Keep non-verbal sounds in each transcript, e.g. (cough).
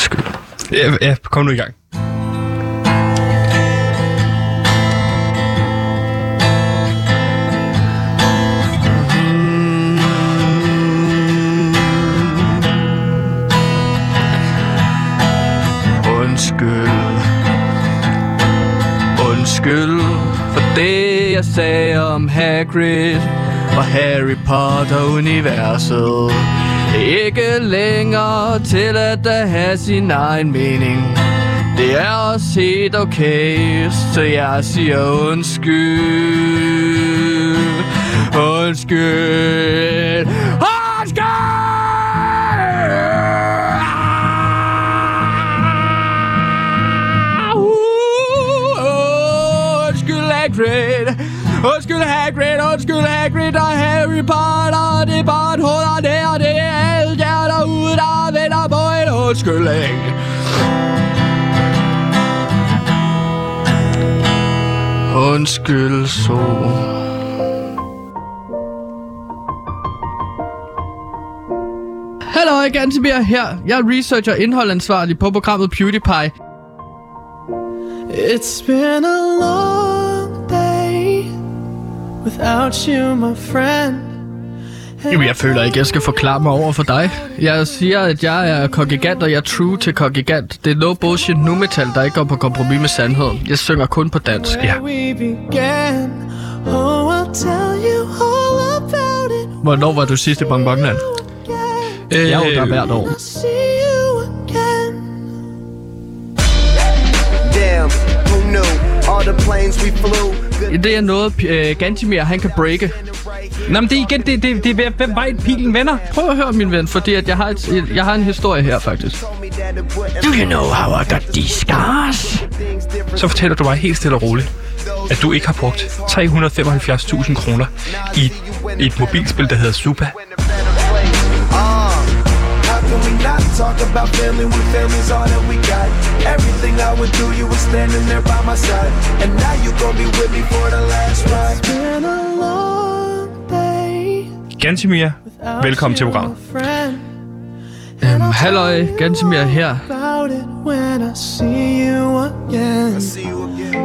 Undskyld. Ja, ja, kom nu i gang. Undskyld Undskyld for det jeg sagde om Hagrid og Harry Potter-universet ikke længere til at der have sin egen mening. Det er også helt okay, så jeg siger undskyld. Undskyld. Undskyld! Ah, uh, uh, undskyld Hagrid Undskyld Hagrid, undskyld Hagrid og Harry Potter Det er bare et hul og det, og det er alt jer derude, der venter på en undskyldning Undskyld så Hallo, igen til mere her. Jeg er researcher og indholdansvarlig på programmet PewDiePie. It's been a without you, my friend. Jamen, jeg føler ikke, jeg skal forklare mig over for dig. Jeg siger, at jeg er kongigant, og jeg er true til kongigant. Det er no bullshit nu metal, der ikke går på kompromis med sandheden. Jeg synger kun på dansk. Began. Oh. Hvornår var du sidst i Bongbongland? Øh, Jeg er jo der hvert år. I'll see you again. Damn, who knew? All the planes we flew. Det er noget, uh, Gantimir, han kan breake. Nå, men det er igen, det, det, det er hvem vej pilen vender. Prøv at høre, min ven, fordi at jeg, har et, jeg har en historie her, faktisk. Do you know how I got these scars? Så fortæller du mig helt stille og roligt, at du ikke har brugt 375.000 kroner i et mobilspil, der hedder Supa. Talk about family when family's all that we got? Everything I went through, you were standing there by my side. And now you gon' be with me for the last ride. Been a long day Gantimir, without velkommen til you, programmet. my friend. Øhm, halløj, Gantimir her. When I see you again. See you again.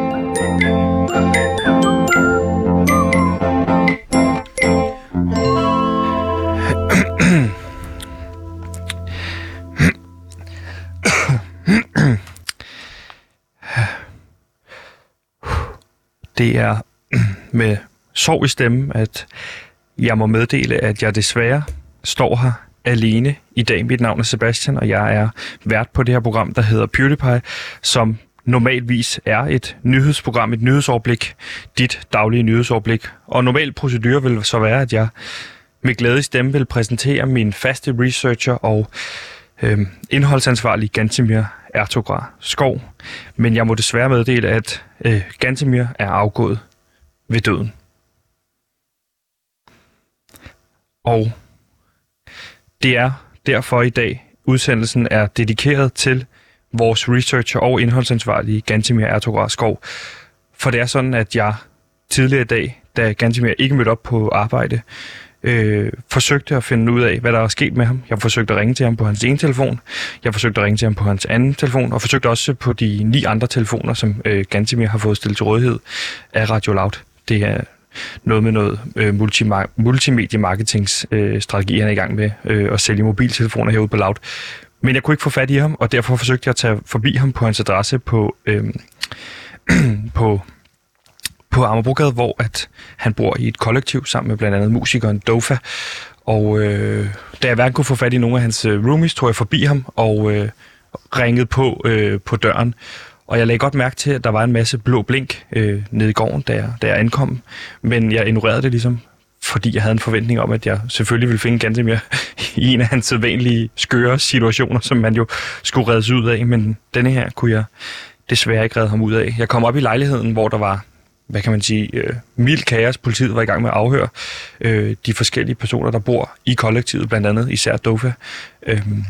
Det er (clears throat) med sorg i stemmen, at jeg må meddele, at jeg desværre står her alene i dag. Mit navn er Sebastian, og jeg er vært på det her program, der hedder PewDiePie, som normalvis er et nyhedsprogram, et nyhedsoverblik, dit daglige nyhedsoverblik. Og normal procedure vil så være, at jeg med glæde i stemme vil præsentere min faste researcher og øh, indholdsansvarlig Gantimir Ertogra Skov. Men jeg må desværre meddele, at øh, Gantemir er afgået ved døden. Og det er derfor i dag, udsendelsen er dedikeret til vores researcher og indholdsansvarlige Gantemir Ertogra Skov. For det er sådan, at jeg tidligere i dag, da Gantemir ikke mødte op på arbejde, øh, forsøgte at finde ud af, hvad der er sket med ham. Jeg forsøgte at ringe til ham på hans ene telefon. Jeg forsøgte at ringe til ham på hans anden telefon, og forsøgte også på de ni andre telefoner, som øh, Gantemir har fået stillet til rådighed af Radio Loud. Det er noget med noget øh, multima- multimedie-marketingsstrategi, øh, han er i gang med øh, at sælge mobiltelefoner herude på Loud. Men jeg kunne ikke få fat i ham, og derfor forsøgte jeg at tage forbi ham på hans adresse på, øh, (clears throat) på på Amagerbrogade, hvor at han bor i et kollektiv sammen med blandt andet musikeren Dofa. Og øh, da jeg hverken kunne få fat i nogle af hans øh, roomies, tog jeg forbi ham og øh, ringede på øh, på døren. Og jeg lagde godt mærke til, at der var en masse blå blink øh, nede i gården, da jeg, da jeg ankom. Men jeg ignorerede det ligesom, fordi jeg havde en forventning om, at jeg selvfølgelig ville finde ganske (laughs) mere i en af hans sædvanlige skøre situationer, som man jo skulle reddes ud af. Men denne her kunne jeg desværre ikke redde ham ud af. Jeg kom op i lejligheden, hvor der var hvad kan man sige, øh, mild kaos. Politiet var i gang med at afhøre øh, de forskellige personer, der bor i kollektivet, blandt andet især Dofa. Øhm,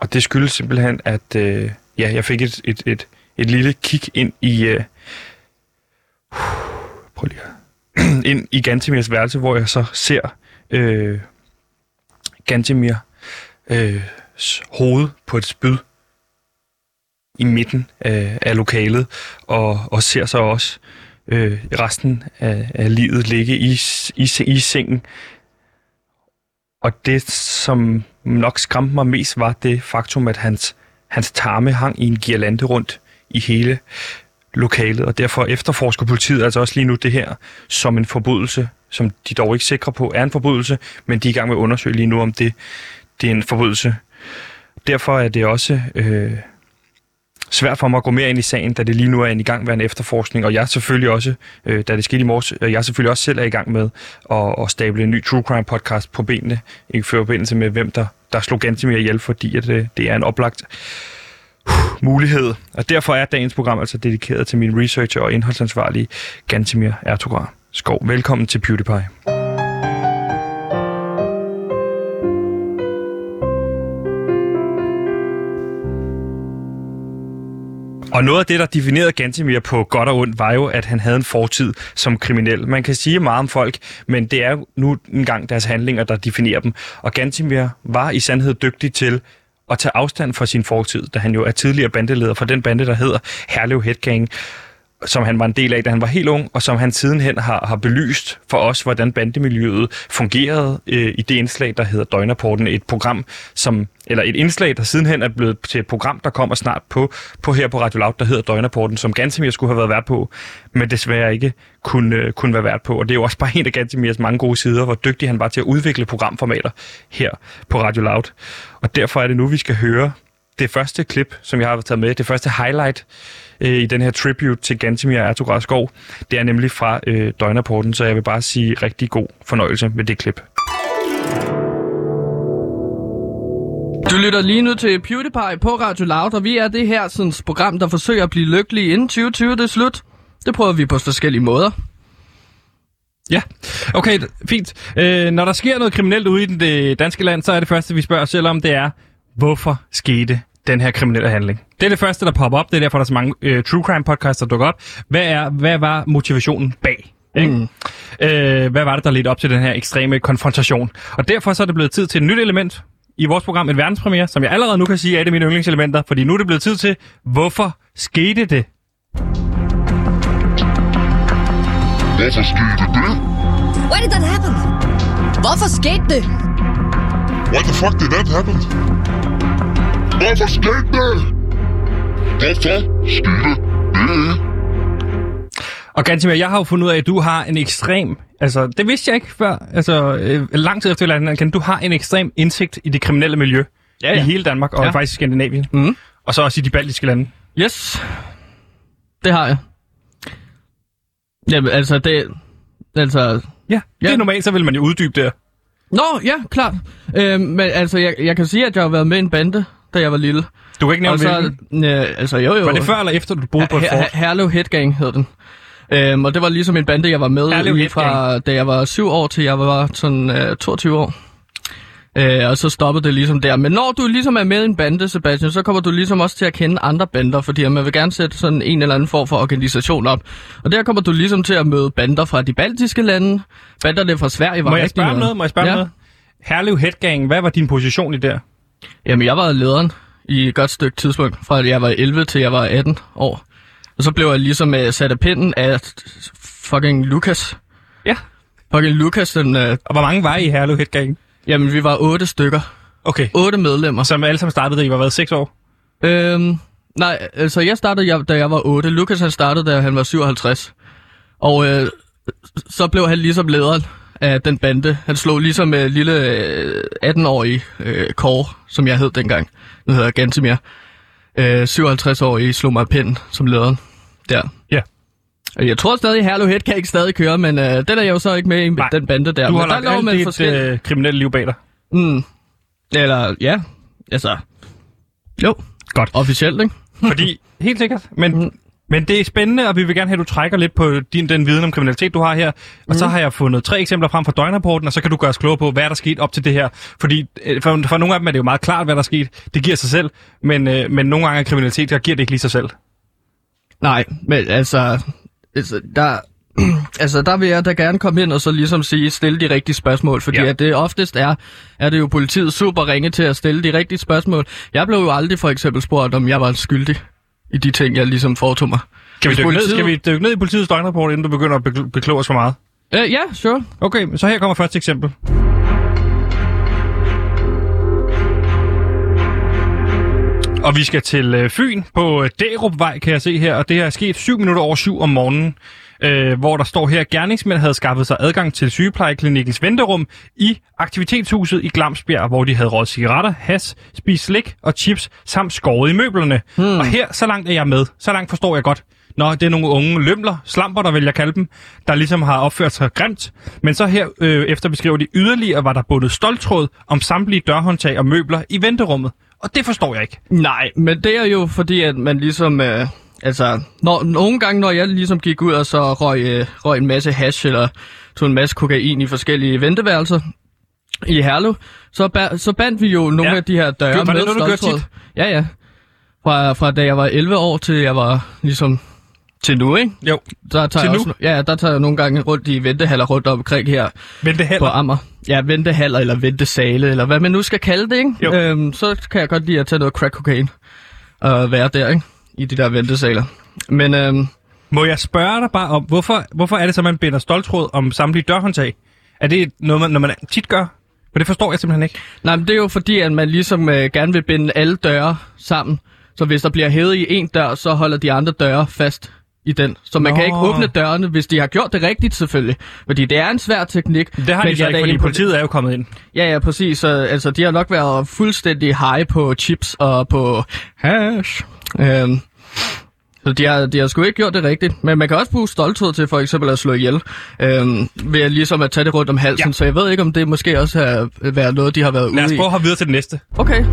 og det skyldes simpelthen, at øh, ja, jeg fik et, et, et, et lille kig ind i... Øh, prøv lige (clears throat) ind i Gantemirs værelse, hvor jeg så ser øh, Gantemir øh, hoved på et spyd i midten øh, af lokalet, og, og ser så også øh, resten af, af livet ligge i, i, i sengen. Og det, som nok skræmte mig mest, var det faktum, at hans, hans tarme hang i en girlande rundt i hele lokalet, og derfor efterforsker politiet altså også lige nu det her som en forbrydelse, som de dog ikke er sikre på er en forbrydelse, men de er i gang med at undersøge lige nu, om det, det er en forbrydelse. Derfor er det også øh, svært for mig at gå mere ind i sagen, da det lige nu er en igangværende efterforskning, og jeg er selvfølgelig også, øh, da det skete i morges, øh, jeg er selvfølgelig også selv er i gang med at, at stable en ny True Crime podcast på benene, i forbindelse med, hvem der, der slog Gantemir ihjel, fordi at det, det er en oplagt mulighed. Og derfor er dagens program altså dedikeret til min researcher og indholdsansvarlige Gantemir Ertugrar Skov. Velkommen til PewDiePie. Og noget af det, der definerede Gantemir på godt og ondt, var jo, at han havde en fortid som kriminel. Man kan sige meget om folk, men det er nu engang deres handlinger, der definerer dem. Og Gantemir var i sandhed dygtig til at tage afstand fra sin fortid, da han jo er tidligere bandeleder for den bande, der hedder Herlev Headgang som han var en del af, da han var helt ung, og som han sidenhen har, har belyst for os, hvordan bandemiljøet fungerede øh, i det indslag, der hedder Døgnaporten, Et program, som, eller et indslag, der sidenhen er blevet til et program, der kommer snart på, på her på Radio Loud, der hedder Døgnaporten, som Gantemir skulle have været vært på, men desværre ikke kunne, øh, kunne være vært på. Og det er jo også bare en af Gantemirs mange gode sider, hvor dygtig han var til at udvikle programformater her på Radio Loud. Og derfor er det nu, vi skal høre det første klip, som jeg har taget med, det første highlight øh, i den her tribute til Gantemir Ertugras Skov, det er nemlig fra øh, Døgnerporten, så jeg vil bare sige rigtig god fornøjelse med det klip. Du lytter lige nu til PewDiePie på Radio Loud, og vi er det her sådan, program, der forsøger at blive lykkelige inden 2020 det er slut. Det prøver vi på forskellige måder. Ja, okay, fint. Øh, når der sker noget kriminelt ude i det danske land, så er det første, vi spørger os selv om, det er, hvorfor skete den her kriminelle handling? Det er det første, der popper op. Det er derfor, der er så mange øh, true crime podcasts, der dukker op. Hvad, er, hvad var motivationen bag? Ikke? Mm. Øh, hvad var det, der ledte op til den her ekstreme konfrontation? Og derfor så er det blevet tid til et nyt element i vores program, et verdenspremiere, som jeg allerede nu kan sige er et af mine yndlingselementer, fordi nu er det blevet tid til, hvorfor skete det? Hvorfor skete det? Why did that happen? Hvorfor skete det? Why the fuck did that happen? Hvorfor skete det? Hvorfor skete det? Og Gantimir, jeg har jo fundet ud af, at du har en ekstrem, altså det vidste jeg ikke før, altså øh, lang tid efter lærte hinanden, du har en ekstrem indsigt i det kriminelle miljø Ja, ja. i hele Danmark, og Ja. faktisk i Skandinavien, Mm. og så også i de baltiske lande. Yes, det har jeg. Jamen, altså, det... Altså... Ja, det Ja. er normalt, så vil man jo uddybe det. Nå, ja, klart. Øhm, men altså, jeg, jeg kan sige, at jeg har været med i en bande, da jeg var lille. Du kan ikke nævne, Og så, hvilken. øh, altså, jo, jo. Var det før eller efter, du boede på et fort? Her- Herlev Headgang hed den. Øhm, og det var ligesom en bande, jeg var med Herlev i fra, da jeg var 7 år til jeg var sådan øh, 22 år. Øh, og så stoppede det ligesom der. Men når du ligesom er med i en bande, Sebastian, så kommer du ligesom også til at kende andre bander, fordi man vil gerne sætte sådan en eller anden form for organisation op. Og der kommer du ligesom til at møde bander fra de baltiske lande. Banderne fra Sverige var Må jeg spørge noget? Må jeg spørge ja. noget? Herlev Headgang, hvad var din position i der? Jamen, jeg var lederen i et godt stykke tidspunkt, fra jeg var 11 til jeg var 18 år. Og så blev jeg ligesom uh, sat af pinden af fucking Lukas. Ja. Fucking Lukas, den... Uh, Og hvor mange var I i Herlev Headgang? jamen, vi var otte stykker. Okay. Otte medlemmer. Som alle sammen startede, da I var været 6 år? Øhm, nej, altså jeg startede, jeg, da jeg var 8. Lukas han startede, da han var 57. Og øh, så blev han ligesom lederen af den bande. Han slog ligesom øh, lille øh, 18-årige øh, Kåre, som jeg hed dengang. Nu hedder jeg Gantemir. Øh, 57-årige slog mig af pinden som lederen der. Ja. Og Jeg tror stadig, Herlev Head kan ikke stadig køre, men øh, den er jeg jo så ikke med i Nej. den bande der. Du men har der lagt lå alt dit forskellige- øh, kriminelle liv bag dig. Mm. Eller, ja, altså... Jo, Godt. officielt, ikke? Fordi, (laughs) helt sikkert, men, men det er spændende, og vi vil gerne have, at du trækker lidt på din, den viden om kriminalitet, du har her. Og så har jeg fundet tre eksempler frem fra døgnrapporten, og så kan du gøre os klogere på, hvad er der sket op til det her. Fordi øh, for, for nogle af dem er det jo meget klart, hvad der er sket. Det giver sig selv, men, øh, men nogle gange er kriminalitet, der giver det ikke lige sig selv. Nej, men altså, altså der, (clears throat) altså der vil jeg da gerne komme ind og så ligesom sige, stille de rigtige spørgsmål, fordi ja. at det oftest er, er det jo politiet super ringe til at stille de rigtige spørgsmål. Jeg blev jo aldrig for eksempel spurgt, om jeg var skyldig. I de ting, jeg ligesom foretog mig. Skal vi, dykke ned, skal vi dykke ned i politiets døgnrapport, inden du begynder at bekl- bekloge os for meget? Øh, ja, sure. Okay, så her kommer første eksempel. Og vi skal til øh, Fyn på øh, Dærupvej, kan jeg se her, og det er sket 7 minutter over 7 om morgenen, øh, hvor der står her, at gerningsmænd havde skaffet sig adgang til sygeplejeklinikkens venterum i aktivitetshuset i Glamsbjerg, hvor de havde råd cigaretter, has, spist slik og chips, samt skåret i møblerne. Hmm. Og her, så langt er jeg med. Så langt forstår jeg godt. Nå, det er nogle unge lømler, slamper, der vil jeg kalde dem, der ligesom har opført sig grimt. Men så her øh, efter beskriver de yderligere, var der bundet stoltråd om samtlige dørhåndtag og møbler i venterummet. Og det forstår jeg ikke. Nej, men det er jo fordi, at man ligesom... Øh, altså, når, nogle gange, når jeg ligesom gik ud og så røg, øh, røg en masse hash eller tog en masse kokain i forskellige venteværelser i Herlev, så, ba- så bandt vi jo nogle Ja. af de her døre Var det med noget, du tit? Ja, ja. Fra, fra da jeg var 11 år til jeg var ligesom til nu, ikke? Jo, Der tager Til jeg nu? Også, ja, der tager jeg nogle gange rundt i ventehaller rundt omkring her det på. Amager. Ja, ventehaller eller ventesale, eller hvad man nu skal kalde det, ikke? Jo. Øhm, så kan jeg godt lide at tage noget crack cocaine og være der, ikke? I de der ventesaler. Men øhm, Må jeg spørge dig bare om, hvorfor, hvorfor er det så, man binder stoltråd om samtlige dørhåndtag? Er det noget, man, når man tit gør? For det forstår jeg simpelthen ikke. nej, men det er jo fordi, at man ligesom øh, gerne vil binde alle døre sammen. Så hvis der bliver hævet i en dør, så holder de andre døre fast i den. Så man Nå. kan ikke åbne dørene, hvis de har gjort det rigtigt selvfølgelig. Fordi det er en svær teknik. Det har de så ikke, fordi impo- politiet er jo kommet ind. Ja, ja, præcis. Så, altså, de har nok været fuldstændig high på chips og på hash. Øhm, så de har, de har sgu ikke gjort det rigtigt. Men man kan også bruge stolthed til for eksempel at slå ihjel. Øhm, ved ligesom at tage det rundt om halsen. Ja. Så jeg ved ikke, om det måske også har været noget, de har været Lad os ude i. prøve at hoppe videre til det næste. Okay.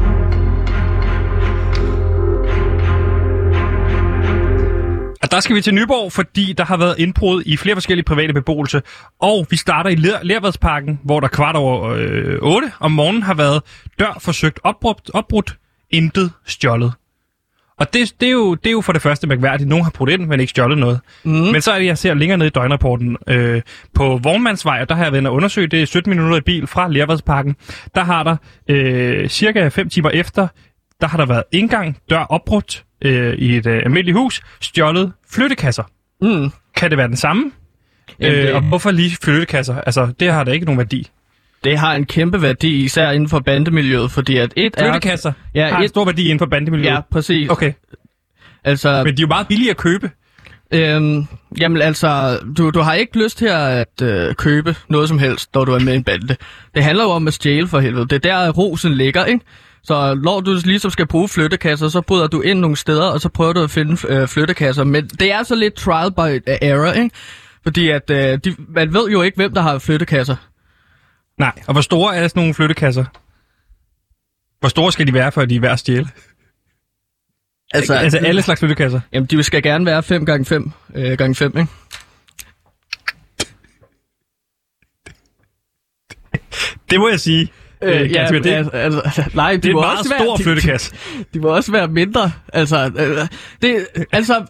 Og der skal vi til Nyborg, fordi der har været indbrud i flere forskellige private beboelse. Og vi starter i Ler- Lervadsparken, hvor der kvart over øh, 8 om morgenen har været dør forsøgt opbrudt, opbrudt, intet stjålet. Og det, det, er jo, det er jo for det første mærkværdigt. Nogen har brudt ind, men ikke stjålet noget. Mm. Men så er det, jeg ser længere ned i døgnrapporten. Øh, på Vognmandsvej, og der har jeg været inde og undersøge, det er 17 minutter i bil fra Lervadsparken. Der har der øh, cirka 5 timer efter, der har der været indgang, dør opbrudt øh, i et øh, almindeligt hus, stjålet flyttekasser. Mm. Kan det være den samme? Jamen, øh, det- og hvorfor lige flyttekasser? Altså, det har da ikke nogen værdi. Det har en kæmpe værdi, især inden for bandemiljøet, fordi at et er... Flyttekasser Ja, har en et- stor værdi inden for bandemiljøet. Ja, præcis. Okay, Altså, men de er jo meget billige at købe. Øhm, jamen altså, du, du har ikke lyst til at øh, købe noget som helst, når du er med i en bande. Det handler jo om at stjæle for helvede. Det er der, rosen ligger, ikke? Så når du ligesom skal bruge flyttekasser, så bryder du ind nogle steder, og så prøver du at finde øh, flyttekasser. Men det er så lidt trial by error, ikke? Fordi at, øh, de, man ved jo ikke, hvem der har flyttekasser. Nej, og hvor store er sådan nogle flyttekasser? Hvor store skal de være, for at de er værd at stjæle? Altså, Altså alle slags flyttekasser? Jamen, de skal gerne være 5 gange 5 øh, gange 5, ikke? Det må jeg sige. Øh, ja, det, altså, altså, nej, de det er en meget også stor være, de- flyttekasse. De må også være mindre. Altså, øh, det, altså,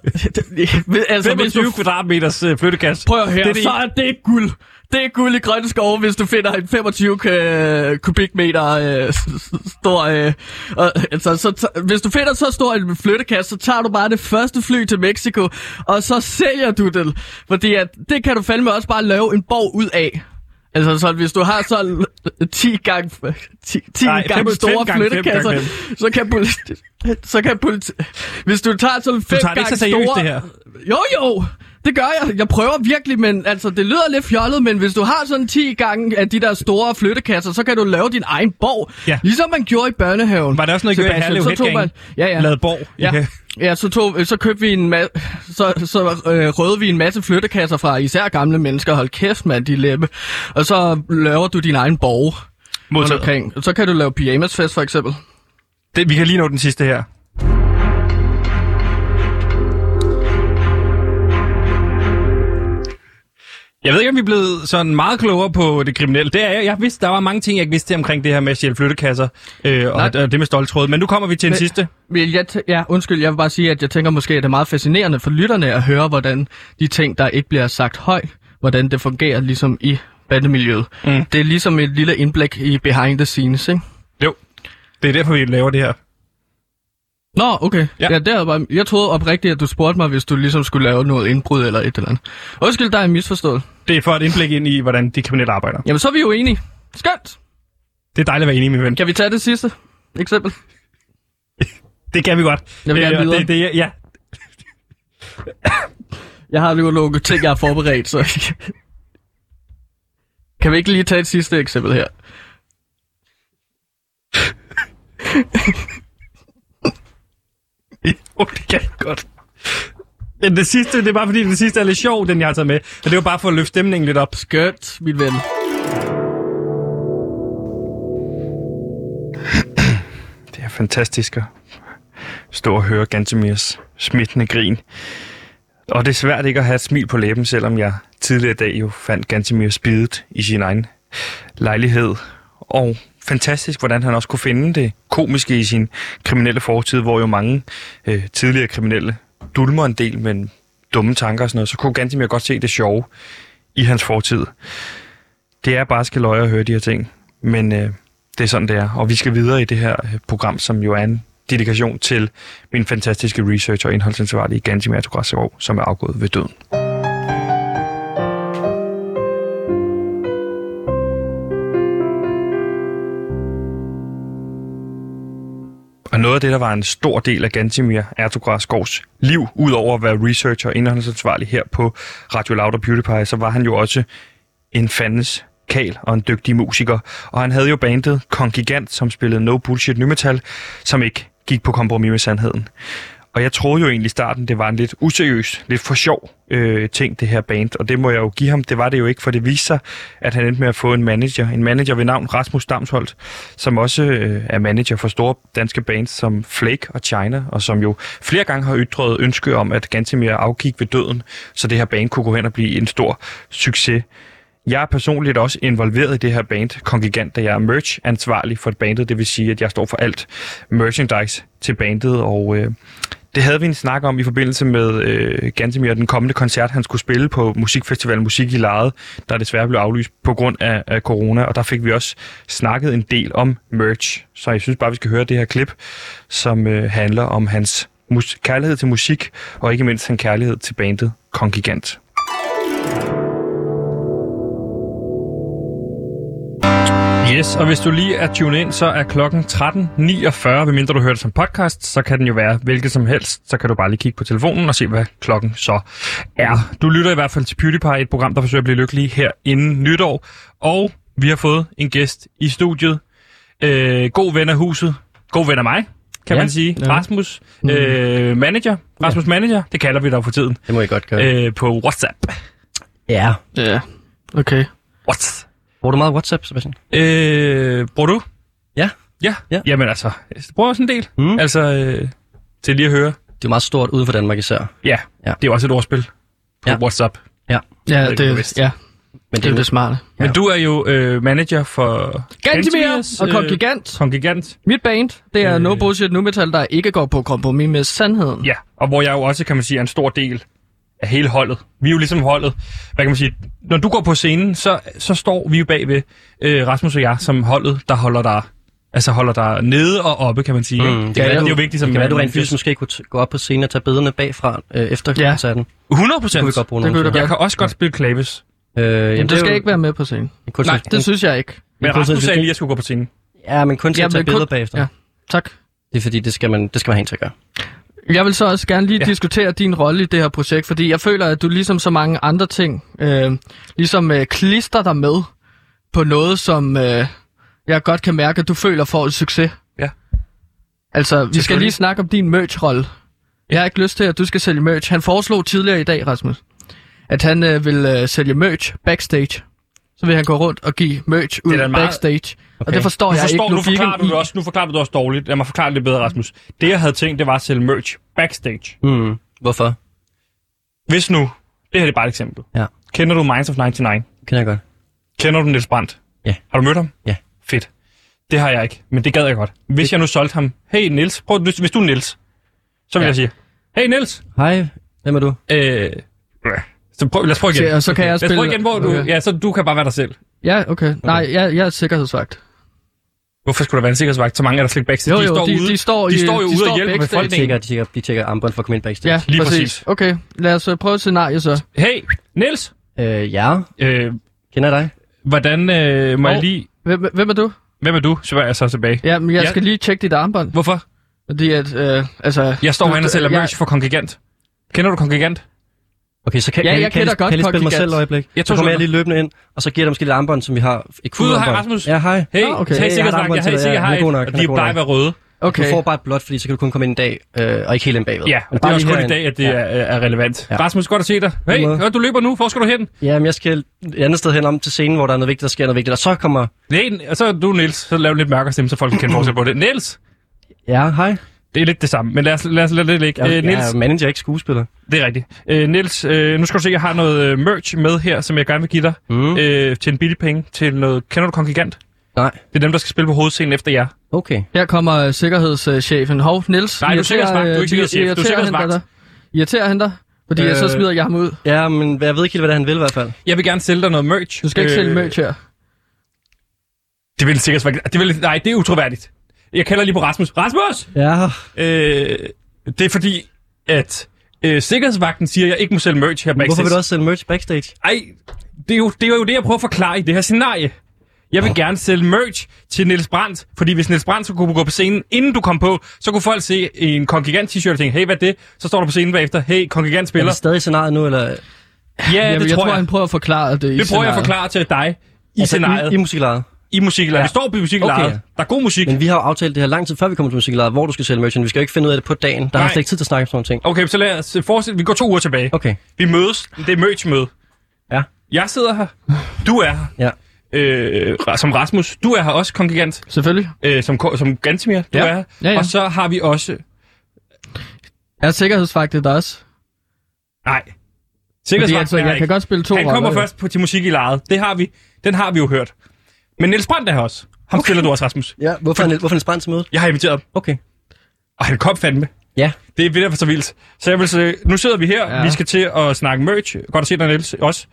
det, altså hvis du 25 kvadratmeters øh, flyttekasse. prøver her, det er det så er det guld. Det er guld i grønne skove, hvis du finder en 25 k- kubikmeter øh, s- stor... Øh, og, altså, så, t- hvis du finder så stor en flyttekasse, så tager du bare det første fly til Mexico, og så sælger du det. Fordi at, det kan du fandme også bare lave en borg ud af. Altså, så hvis du har så 10 gange, 10, 10 Nej, gange 25 store gange fem flyttekasser, gange så kan politi- så kan politi- hvis du tager sådan 5 tager det ikke gange så seriøst, store... det her. Jo, jo, det gør jeg. Jeg prøver virkelig, men altså, det lyder lidt fjollet, men hvis du har sådan 10 gange af de der store flyttekasser, så kan du lave din egen borg. Ja. Ligesom man gjorde i børnehaven. Var det også noget, I gjorde i Herlev Headgang? man, ja, ja. Lavet borg? Ja, Okay. Ja så, tog, så købte vi en masse, så, så øh, røvede vi en masse flyttekasser fra især gamle mennesker. Hold kæft, mand, de læbe. Og så laver du din egen borg. Modtaget. omkring. Så kan du lave pyjamasfest, for eksempel. Det, vi kan lige nå den sidste her. Jeg ved ikke, om vi er blevet sådan meget klogere på det kriminelle. Det er jeg. Jeg vidste, der var mange ting, jeg ikke vidste omkring det her med at stjæle flyttekasser øh, og, og det med stoltråd. Men nu kommer vi til en Men- sidste. Men jeg t- ja, undskyld, jeg vil bare sige, at jeg tænker måske, at det er meget fascinerende for lytterne at høre, hvordan de ting, der ikke bliver sagt højt, hvordan det fungerer ligesom i bandemiljøet. Mm. Det er ligesom et lille indblik i behind the scenes, ikke? Jo, det er derfor, vi laver det her. Nå, okay. Ja. Ja, havde bare... Jeg troede oprigtigt, at du spurgte mig, hvis du ligesom skulle lave noget indbrud eller et eller andet. Undskyld, der er misforstået. Det er for et indblik ind i, hvordan de kriminelle arbejder. Jamen, så er vi jo enige. Skønt. Det er dejligt at være enig, min ven. Kan vi tage det sidste eksempel? (laughs) Det kan vi godt. Jeg vil gerne videre. Det, det, ja, (coughs) Jeg har jo nogle ting, jeg har forberedt, så... (laughs) kan vi ikke lige tage et sidste eksempel her? (laughs) Jo, det kan jeg godt. Men det sidste, det er bare fordi, det sidste er lidt sjov, den jeg har taget med. Og det var bare for at løfte stemningen lidt op. Skønt, min ven. Det er fantastisk at stå og høre Gantemirs smittende grin. Og det er svært ikke at have et smil på læben, selvom jeg tidligere i dag jo fandt Gantemir spidet i sin egen lejlighed. Og fantastisk, hvordan han også kunne finde det komiske i sin kriminelle fortid, hvor jo mange øh, tidligere kriminelle dulmer en del med dumme tanker og sådan noget. Så kunne Gantemir godt se det sjove i hans fortid. Det er bare skal løje at høre de her ting, men øh, det er sådan, det er. Og vi skal videre i det her øh, program, som jo er en dedikation til min fantastiske researcher og indholdsansvarlige Gantimir Tograsov, som er afgået ved døden. Og noget af det, der var en stor del af Gantimir Ertugras liv, udover at være researcher og indholdsansvarlig her på Radio Loud og PewDiePie, så var han jo også en fandens kal og en dygtig musiker. Og han havde jo bandet Kongigant, som spillede No Bullshit Nymetal, Metal, som ikke gik på kompromis med sandheden. Og jeg troede jo egentlig i starten, det var en lidt useriøs, lidt for sjov øh, ting, det her band. Og det må jeg jo give ham. Det var det jo ikke, for det viste sig, at han endte med at få en manager. En manager ved navn Rasmus Damsholdt, som også øh, er manager for store danske bands som Flake og China, og som jo flere gange har ytret ønske om, at Gantemir afgik ved døden, så det her band kunne gå hen og blive en stor succes. Jeg er personligt også involveret i det her band, Kongigant, da jeg er merch-ansvarlig for bandet. Det vil sige, at jeg står for alt merchandise til bandet, og øh, det havde vi en snak om i forbindelse med øh, Gantemir, den kommende koncert, han skulle spille på Musikfestivalen Musik i Lejet, der desværre blev aflyst på grund af, af corona, og der fik vi også snakket en del om merch. Så jeg synes bare, vi skal høre det her klip, som øh, handler om hans mus- kærlighed til musik, og ikke mindst hans kærlighed til bandet Kongigant. Yes, og hvis du lige er tunet ind, så er klokken 13.49, medmindre du hører det som podcast, så kan den jo være hvilket som helst. Så kan du bare lige kigge på telefonen og se, hvad klokken så er. Du lytter i hvert fald til PewDiePie, et program, der forsøger at blive lykkelig her inden nytår. Og vi har fået en gæst i studiet. Øh, god ven af huset. God ven af mig, kan Ja. man sige. Ja. Rasmus, øh, manager. Rasmus Manager, det kalder vi dig for tiden. Det må I godt gøre. Øh, på WhatsApp. ja. Ja, okay. What? Bruger du meget WhatsApp, Sebastian? Øh, bruger du? Ja. Ja? Ja. Jamen altså, jeg bruger også en del. Mm. Altså, øh, til lige at høre. Det er meget stort uden for Danmark især. Ja, Ja. ja. det er jo også et ordspil på Ja. ja. WhatsApp. Ja, du det, vidste. ja, Men det er jo det smarte. Men du er jo øh, manager for Gantimir og øh, Kongigant. Kongigant. Mit band, det er Øh. No Bullshit Nu Metal, der ikke går på kompromis med sandheden. Ja, og hvor jeg jo også, kan man sige, er en stor del af hele holdet. Vi er jo ligesom holdet. Hvad kan man sige? Når du går på scenen, så, så står vi jo bagved øh, Rasmus og jeg som holdet, der holder dig Altså holder dig nede og oppe, kan man sige. Mm, det det, kan er, være, det er jo vigtigt som Det kan være, du man- rent fysisk måske kunne t- gå op på scenen og tage billederne bagfra øh, efter Ja. koncerten. 100 Det procent. kunne vi godt bruge Det. Jeg kan også godt spille klaves. Øh, jamen, Jamen, du er skal jo ikke være med på scenen. Nej, det synes jeg ikke. Men Rasmus sagde det- lige, at jeg skulle gå på scenen. Ja, men kun til Ja, at tage men kun- billeder bagefter. ja. Tak. Det er fordi, det skal man, det skal man have en til at gøre. Jeg vil så også gerne lige ja. Diskutere din rolle i det her projekt, fordi jeg føler, at du ligesom så mange andre ting, øh, ligesom øh, klister dig med på noget, som øh, jeg godt kan mærke, at du føler får et succes. Ja. Altså, vi skal lige snakke om din merch-rolle. Jeg har ikke lyst til, at du skal sælge merch. Han foreslog tidligere i dag, Rasmus, at han øh, vil øh, sælge merch backstage. Så vil han gå rundt og give merch ud da meget- backstage. Okay. Og Okay. det forstår Nu, jeg forstår, ikke nu, forklarer du i. det også, nu forklarer du det også dårligt. Lad mig forklare det lidt bedre, Rasmus. Det, jeg havde tænkt, det var at sælge merch backstage. Mm. Hvorfor? Hvis nu, det her er bare et eksempel. Ja. Kender du Minds of 99? Kender jeg godt. Kender du Niels Brandt? Ja. Har du mødt ham? Ja. Fedt. Det har jeg ikke, men det gad jeg godt. Hvis jeg nu solgte ham, hey Niels, prøv, hvis, hvis du er Niels, så vil Ja. jeg sige, hey Niels, Hej, hvem er du? øh, så prøv, lad os prøve igen. Så- så kan jeg Lad os spille- prøve igen, hvor du, okay. ja, så du kan bare være dig selv. Ja, okay. Nej, jeg, jeg er sikkerhedsvagt. Hvorfor skulle der være en sikkerhedsvagt? Så mange er der slet ikke backstage. Jo, de jo, står de, ude. de står, de står jo de ude og hjælper med folk. De tjekker, de tjekker, de tjekker armbånd for at komme ind backstage. Ja, Lige præcis. præcis. Okay, lad os øh, prøve et scenarie så. Hey, Niels. Øh, ja, Øh, kender jeg dig? hvordan øh, må jeg Hov. lige... Hvem, hvem er du? Hvem er du? Spørger jeg så tilbage. Ja, men jeg Ja. skal lige tjekke dit armbånd. Hvorfor? Fordi at, øh, altså... Jeg står herinde og sælger jeg- merch for Kongigant. Kender du Kongigant? Okay, så kan, Ja, kan, jeg kan, kan, godt kan I spille mig selv et øjeblik? Jeg så tog kommer jeg lige løbende ind, og så giver jeg dig måske lidt armbånd, som vi har. Ikke Gud, hej. Rasmus. Ja, hej. Hey, Ah, okay. hey, Hey, jeg har et sikkerhedsvagt. armbånd Jeg, til hey, dig. sikker, Ja, jeg han er god har nok, et, han og er de plejer at være røde. Okay. Du får bare et blåt, fordi så kan du kun komme ind en dag, øh, og ikke hele en bagved. Ja, Men det er bare også kun i dag, at det Ja. er, er relevant. Ja. Rasmus, godt at se dig. Hey, hør, du løber nu. Hvor skal du hen? Ja, men jeg skal et andet sted hen om til scenen, hvor der er noget vigtigt, der sker noget vigtigt. Og så kommer... Nej, og så er du Niels. Så lav lidt mørkere stemme, så folk kan forskel på det. Niels, Ja, hej. Det er lidt det samme, men lad os lad os lade det ligge. Jeg, Øh, jeg Niels, er manager, ikke skuespiller. det er rigtigt. Øh, Niels, øh, nu skal du se, jeg har noget øh, merch med her, som jeg gerne vil give dig. Mm. Øh, til en billig penge. Til noget, kender du Kongigant? Nej, Det er dem, der skal spille på hovedscenen efter jer. okay. Her kommer øh, sikkerhedschefen. Hov, Niels. Nej, du er sikkerhedsvagt. Du er øh, ikke sikkerhedschef. Du er irriterer han sikkerhedsvagt. dig? Irriterer han dig? Fordi øh... så Øh. smider jeg ham ud. Ja, men jeg ved ikke helt, hvad det er, han vil i hvert fald. Jeg vil gerne sælge dig noget merch. Du skal ikke sælge merch her. Det vil sikkert være... Det vil, nej, det er utroværdigt. Jeg kalder lige på Rasmus. Rasmus! Ja, Øh, det er fordi, at øh, sikkerhedsvagten siger, at jeg ikke må sælge merch her backstage. hvorfor vil du også sælge merch backstage? Ej, det er, jo, det er jo det, jeg prøver at forklare i det her scenarie. Jeg vil gerne sælge merch til Niels Brandt, fordi hvis Niels Brandt så kunne gå på scenen, inden du kom på, så kunne folk se en Kongigant t-shirt og tænke, hey, hvad er det? Så står du på scenen bagefter, hey, Kongigant Er spiller. det stadig scenariet nu, eller... Ja, Jamen, det jeg tror tror, jeg. han prøver at forklare det i Det prøver jeg at scenariet. forklare til dig i altså, scenariet. I, i musiklaget. I musiklaget. Ja. Det står på musiklaget. Okay, ja. Der er god musik. Men vi har jo aftalt det her lang tid før vi kommer til musiklaget, hvor du skal sælge merch. Vi skal jo ikke finde ud af det på dagen. Der Nej. har slet ikke tid til at snakke om sådan nogle ting. Okay, så lad os fortsætte. Vi går to uger tilbage. Okay. Vi mødes. Det er merch-møde. Ja. Jeg sidder her. Du er her. Ja. Øh, som Rasmus. Du er her også, Kongigant. Selvfølgelig. Øh, som, som Gantimir. Du Ja. er her. Ja, ja. Og så har vi også... Er sikkerhedsvagtet der også? Nej. Fordi Sikkerhedsvagten altså, her jeg kan ikke. godt spille to Han kommer roller. først på, til musik i lejet. Det har vi. Den har vi jo hørt. Men Niels Brandt er her også. Ham okay. stiller du også, Rasmus. Ja, hvorfor, er, hvorfor er en sprand til mødet? Jeg har inviteret ham. Okay. Og han kom fandme. Ja. Det er vildt for så vildt. Så jeg vil sige, nu sidder vi her. Ja. Vi skal til at snakke merch. Godt at se dig, Niels, også.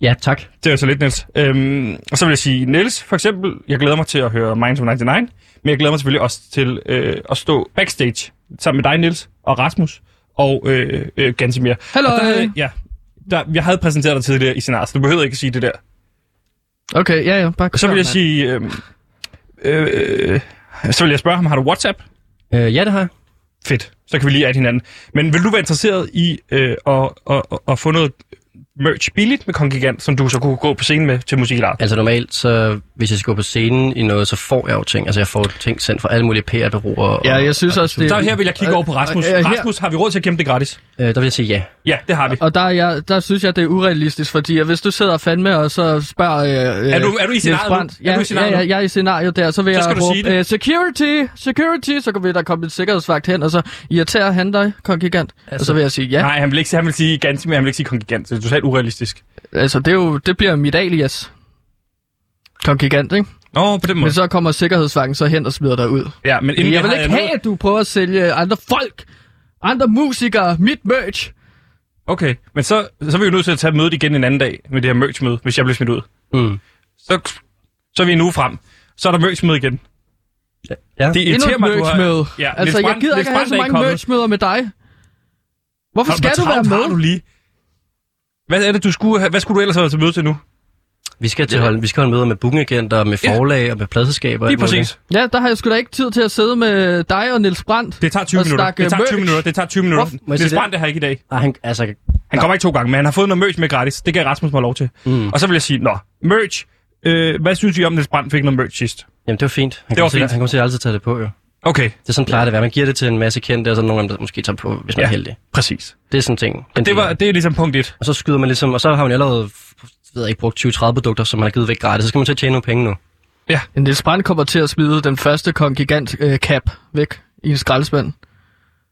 Ja, tak. Det er så lidt, Niels. Øhm, og så vil jeg sige, Niels, for eksempel, jeg glæder mig til at høre Minds of 99, men jeg glæder mig selvfølgelig også til øh, at stå backstage sammen med dig, Niels, og Rasmus, og øh, øh, Gansimir. Hallo. Og der, ja, der, jeg havde præsenteret dig tidligere i scenariet, så du behøver ikke at sige det der. Okay, ja, ja. Bare Og så vil jeg sige, øh, øh, så vil jeg spørge ham, har du WhatsApp? Øh, ja, det har jeg. Fedt, så kan vi lige adde hinanden. Men vil du være interesseret i øh, at, at, at, at få noget merch billigt med Kongigant, som du så kunne gå på scenen med til musikart? Altså normalt, så hvis jeg skal gå på scenen i noget, så får jeg jo ting. Altså jeg får ting sendt fra alle mulige PR-bureauer. og- Ja, jeg synes også, det... Så her vil jeg kigge over på Rasmus. Øh, øh, her- Rasmus, har vi råd til at kæmpe det gratis? Øh, der vil jeg sige ja. Ja, det har vi. Og der, er jeg, der synes jeg, det er urealistisk, fordi hvis du sidder fandme og så spørger... Øh, Er du- er du i scenariet nu? Brandt, Er ja, du i scenariet ja, ja, jeg er i scenariet der, så vil Så jeg du råbe, øh, security, security, så kan vi der komme en sikkerhedsvagt hen, og så irriterer han dig, kongigant. Altså, og så vil jeg sige ja. Nej, han vil ikke sige, han vil sige ganske mere, han vil ikke sige kongigant. Så det er totalt urealistisk. Altså, det, er jo, det bliver mit alias. Kongigant, ikke? Nå, på den måde. Men så kommer sikkerhedsvagten så hen og smider dig ud. Ja, men inden Jeg vil ikke have, at du prøver at sælge andre folk, andre musikere, mit merch. Okay, men så, så er vi jo nødt til at tage mødet igen en anden dag med det her merch-møde, hvis jeg bliver smidt ud. Mm. Så, så er vi en uge frem. Så er der merch-møde igen. Ja. Det irriterer et mig, du merch-møde. har... Ja, altså, Niels jeg gider ikke have så er mange merch-møder med dig. Hvorfor Hvor- skal du være med? har du lige? Hvad er det, du skulle have? Hvad skulle du ellers have til møde til nu? Vi skal til holde, vi skal holde møder med bookingagenter, med Ja. forlag og med pladselskaber. og Lige præcis. Ja, der har jeg sgu da ikke tid til at sidde med dig og Niels Brandt. Det tager 20 Og minutter. Det tager 20 merch. minutter. Det tager 20 minutter. Hvorfor- Niels det? Brandt er her ikke i dag. Ah, han, altså, Han kommer ikke to gange, men han har fået noget merch med gratis. Det gav Rasmus mig lov til. Mm. Og så vil jeg sige, nå, merch. Øh, hvad synes I om, Niels Brandt fik noget merch sidst? jamen, det var fint. Han Det var kommer til- fint. Han kommer til at altid tage det på, jo. Okay, Det er sådan plejer det at være. Man giver det til en masse kendte, og så er nogle af dem, der måske tager på, hvis man Ja. er heldig. præcis. Det er sådan en ting. Den Det, var, det er ligesom punkt 1. Og så skyder man ligesom, og så har man allerede ved jeg ikke, brugt 20-30 produkter, som man har givet væk gratis. Så skal man til at tjene nogle penge nu. Niels Brandt kommer til at smide den første kongigant øh, cap væk i en skraldespand.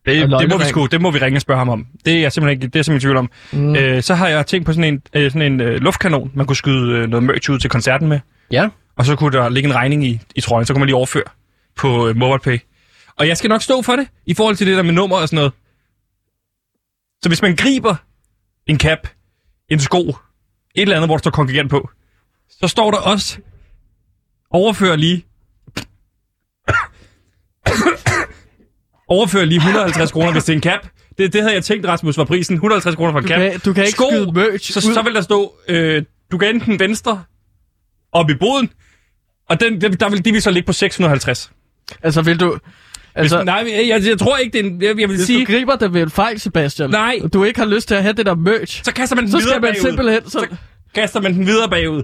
Det, det, må vi sgu, det må vi ringe og spørge ham om. Det er jeg simpelthen ikke det er jeg simpelthen i tvivl om. Mm. Øh, så har jeg tænkt på sådan en, øh, sådan en øh, luftkanon, man kunne skyde øh, noget merch ud til koncerten med. Ja, Og så kunne der ligge en regning i, i trøjen, så kunne man lige overføre på øh, MobilePay. Og jeg skal nok stå for det, i forhold til det der med nummer og sådan noget. Så hvis man griber en cap, en sko, et eller andet, hvor der står kongregant på, så står der også overfør lige... overfør lige 150 kroner, hvis det er en cap. Det, det havde jeg tænkt, Rasmus, var prisen. 150 kroner for en cap. kan, du kan ikke Sko, skyde merch så, ud. så vil der stå, øh, du kan enten venstre op i boden, og den, der, der vil de vil så ligge på 650. Altså, vil du... Altså, Hvis, nej, jeg, jeg, jeg tror ikke, det er en, jeg, jeg vil hvis sige, du griber det ved en fejl, Sebastian, Nej. og du ikke har lyst til at have det der merch, så kaster man den så videre skal man bagud. simpelthen... Så, Så kaster man den videre bagud.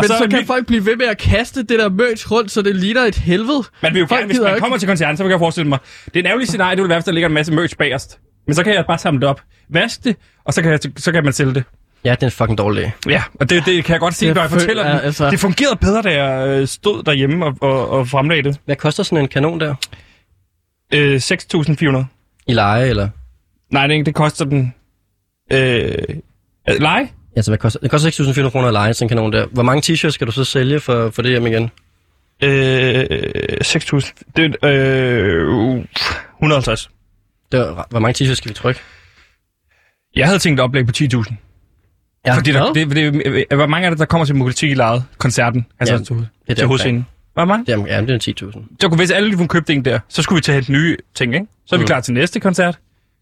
Men så, så kan vi- folk blive ved med at kaste det der merch rundt, så det ligner et helvede. Man vil jo Folk gerne, hvis man ikke- kommer til koncerten, så vil jeg forestille mig, det er en ærgerlig scenarie, det vil være, hvis der ligger en masse merch bagerst. Men så kan jeg bare samle det op, vaske det, og så kan, jeg, så kan man sælge det. Ja, det er en fucking dårlig. Ja, og det, det kan jeg godt se, Det når jeg føl- fortæller ja, den. altså- Det fungerede bedre, da jeg øh, stod derhjemme og, og, og fremlagde det. Hvad koster sådan en kanon der? Øh, 6.400. I leje, eller? Nej, det, det koster den... Øh, øh, leje? Altså, hvad koster, det koster 6.400 kroner at leje sådan en kanon der. Hvor mange t-shirts skal du så sælge for, for det hjem igen? Øh, 6.000. Det er øh, 150. Det var, hvor mange t-shirts skal vi trykke? Jeg havde tænkt et oplæg på 10.000. Ja, Fordi der, hvad? det, det, hvor mange er det, der kommer til i lejet koncerten? Altså Ja, til, det er til der hovedscenen. Hvor mange? Det er, ja, det er 10.000. Så kunne, hvis alle lige købte en der, så skulle vi tage helt nye ting, ikke? Så er vi Mm. klar til næste koncert.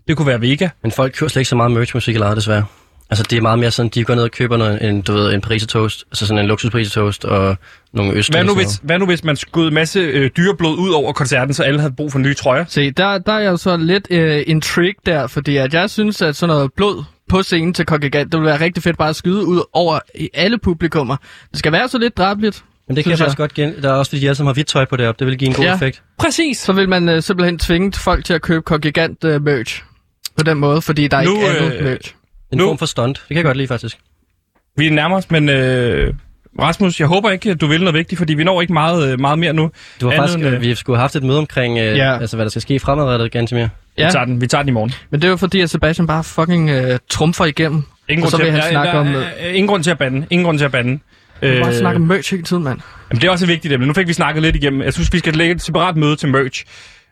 Det kunne være Vega. Men folk køber slet ikke så meget merch-musik i desværre. Altså, det er meget mere sådan, de går ned og køber noget, en, du ved, en parisertoast, altså sådan en luksusparisertoast og nogle østlige. Hvad nu, hvis, hvad nu hvis man skød en masse øh, dyreblod ud over koncerten, så alle havde brug for nye trøjer? Se, der, der er jeg jo så lidt øh, intrigue der, fordi at jeg synes, at sådan noget blod på scenen til Kongregant, det ville være rigtig fedt bare at skyde ud over i alle publikummer. Det skal være så lidt drabligt. Men det kan jeg synes faktisk godt gen... Der er også fordi, de alle sammen har hvidt tøj på deroppe. Det vil give en god Ja. effekt. Præcis! Så vil man øh, simpelthen tvinge folk til at købe Kongregant øh, merch. På den måde, fordi der er Nu, ikke andet øh, merch. En Nu- form for stunt. Det kan jeg godt lide, faktisk. Vi er nærmere os, men øh, Rasmus, jeg håber ikke, at du vil noget vigtigt, fordi vi når ikke meget, øh, meget mere nu. Du har Andet faktisk, end, øh, vi skulle have haft et møde omkring, øh, Ja. altså, hvad der skal ske fremadrettet, Gantemir. Vi, tager den, vi tager den i morgen. Men det er jo fordi, at Sebastian bare fucking øh, trumfer igennem. Ingen Og så grund vil til, han snakke der, om... Øh, ingen grund til at bande. Ingen grund til at bande. øh, bare snakke om merch hele tiden, mand. Jamen, det er også et vigtigt emne. Nu fik vi snakket lidt igennem. Jeg synes, vi skal lægge et separat møde til merch.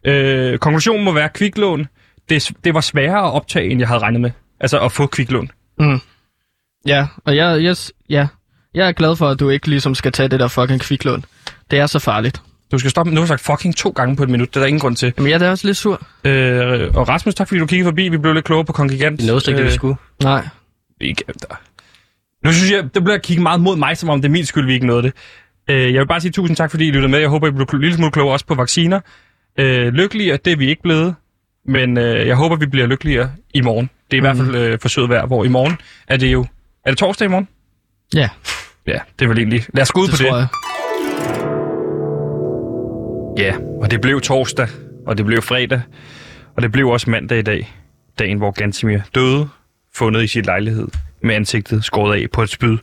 Øh, konklusionen må være kviklån. Det, det var sværere at optage, end jeg havde regnet med. Altså at få kviklån. Ja, og jeg, jeg, ja, jeg er glad for, at du ikke ligesom skal tage det der fucking kviklån. Det er så farligt. Du skal stoppe. Nu har sagt fucking to gange på et minut. Det er der ingen grund til. Jamen, jeg er da også lidt sur. Øh, og Rasmus, tak fordi du kiggede forbi. Vi blev lidt klogere på kongigant. Det nåede slet ikke, det vi skulle. Nej. ikke, der. Nu synes jeg, det bliver kigget meget mod mig, som om det er min skyld, vi ikke nåede det. Øh, jeg vil bare sige tusind tak, fordi I lyttede med. Jeg håber, I blev en lille smule klogere også på vacciner. Øh, lykkeligere, det er vi ikke blevet. Men øh, jeg håber, vi bliver lykkeligere i morgen. Det er i hvert fald øh, forsøget værd, hvor i morgen er det jo... Er det torsdag i morgen? Ja, Ja, det er vel egentlig... Lad os gå ud det på det. jeg. Ja, og det blev torsdag, og det blev fredag, og det blev også mandag i dag. Dagen, hvor Gansimir døde, fundet i sin lejlighed, med ansigtet skåret af på et spyd.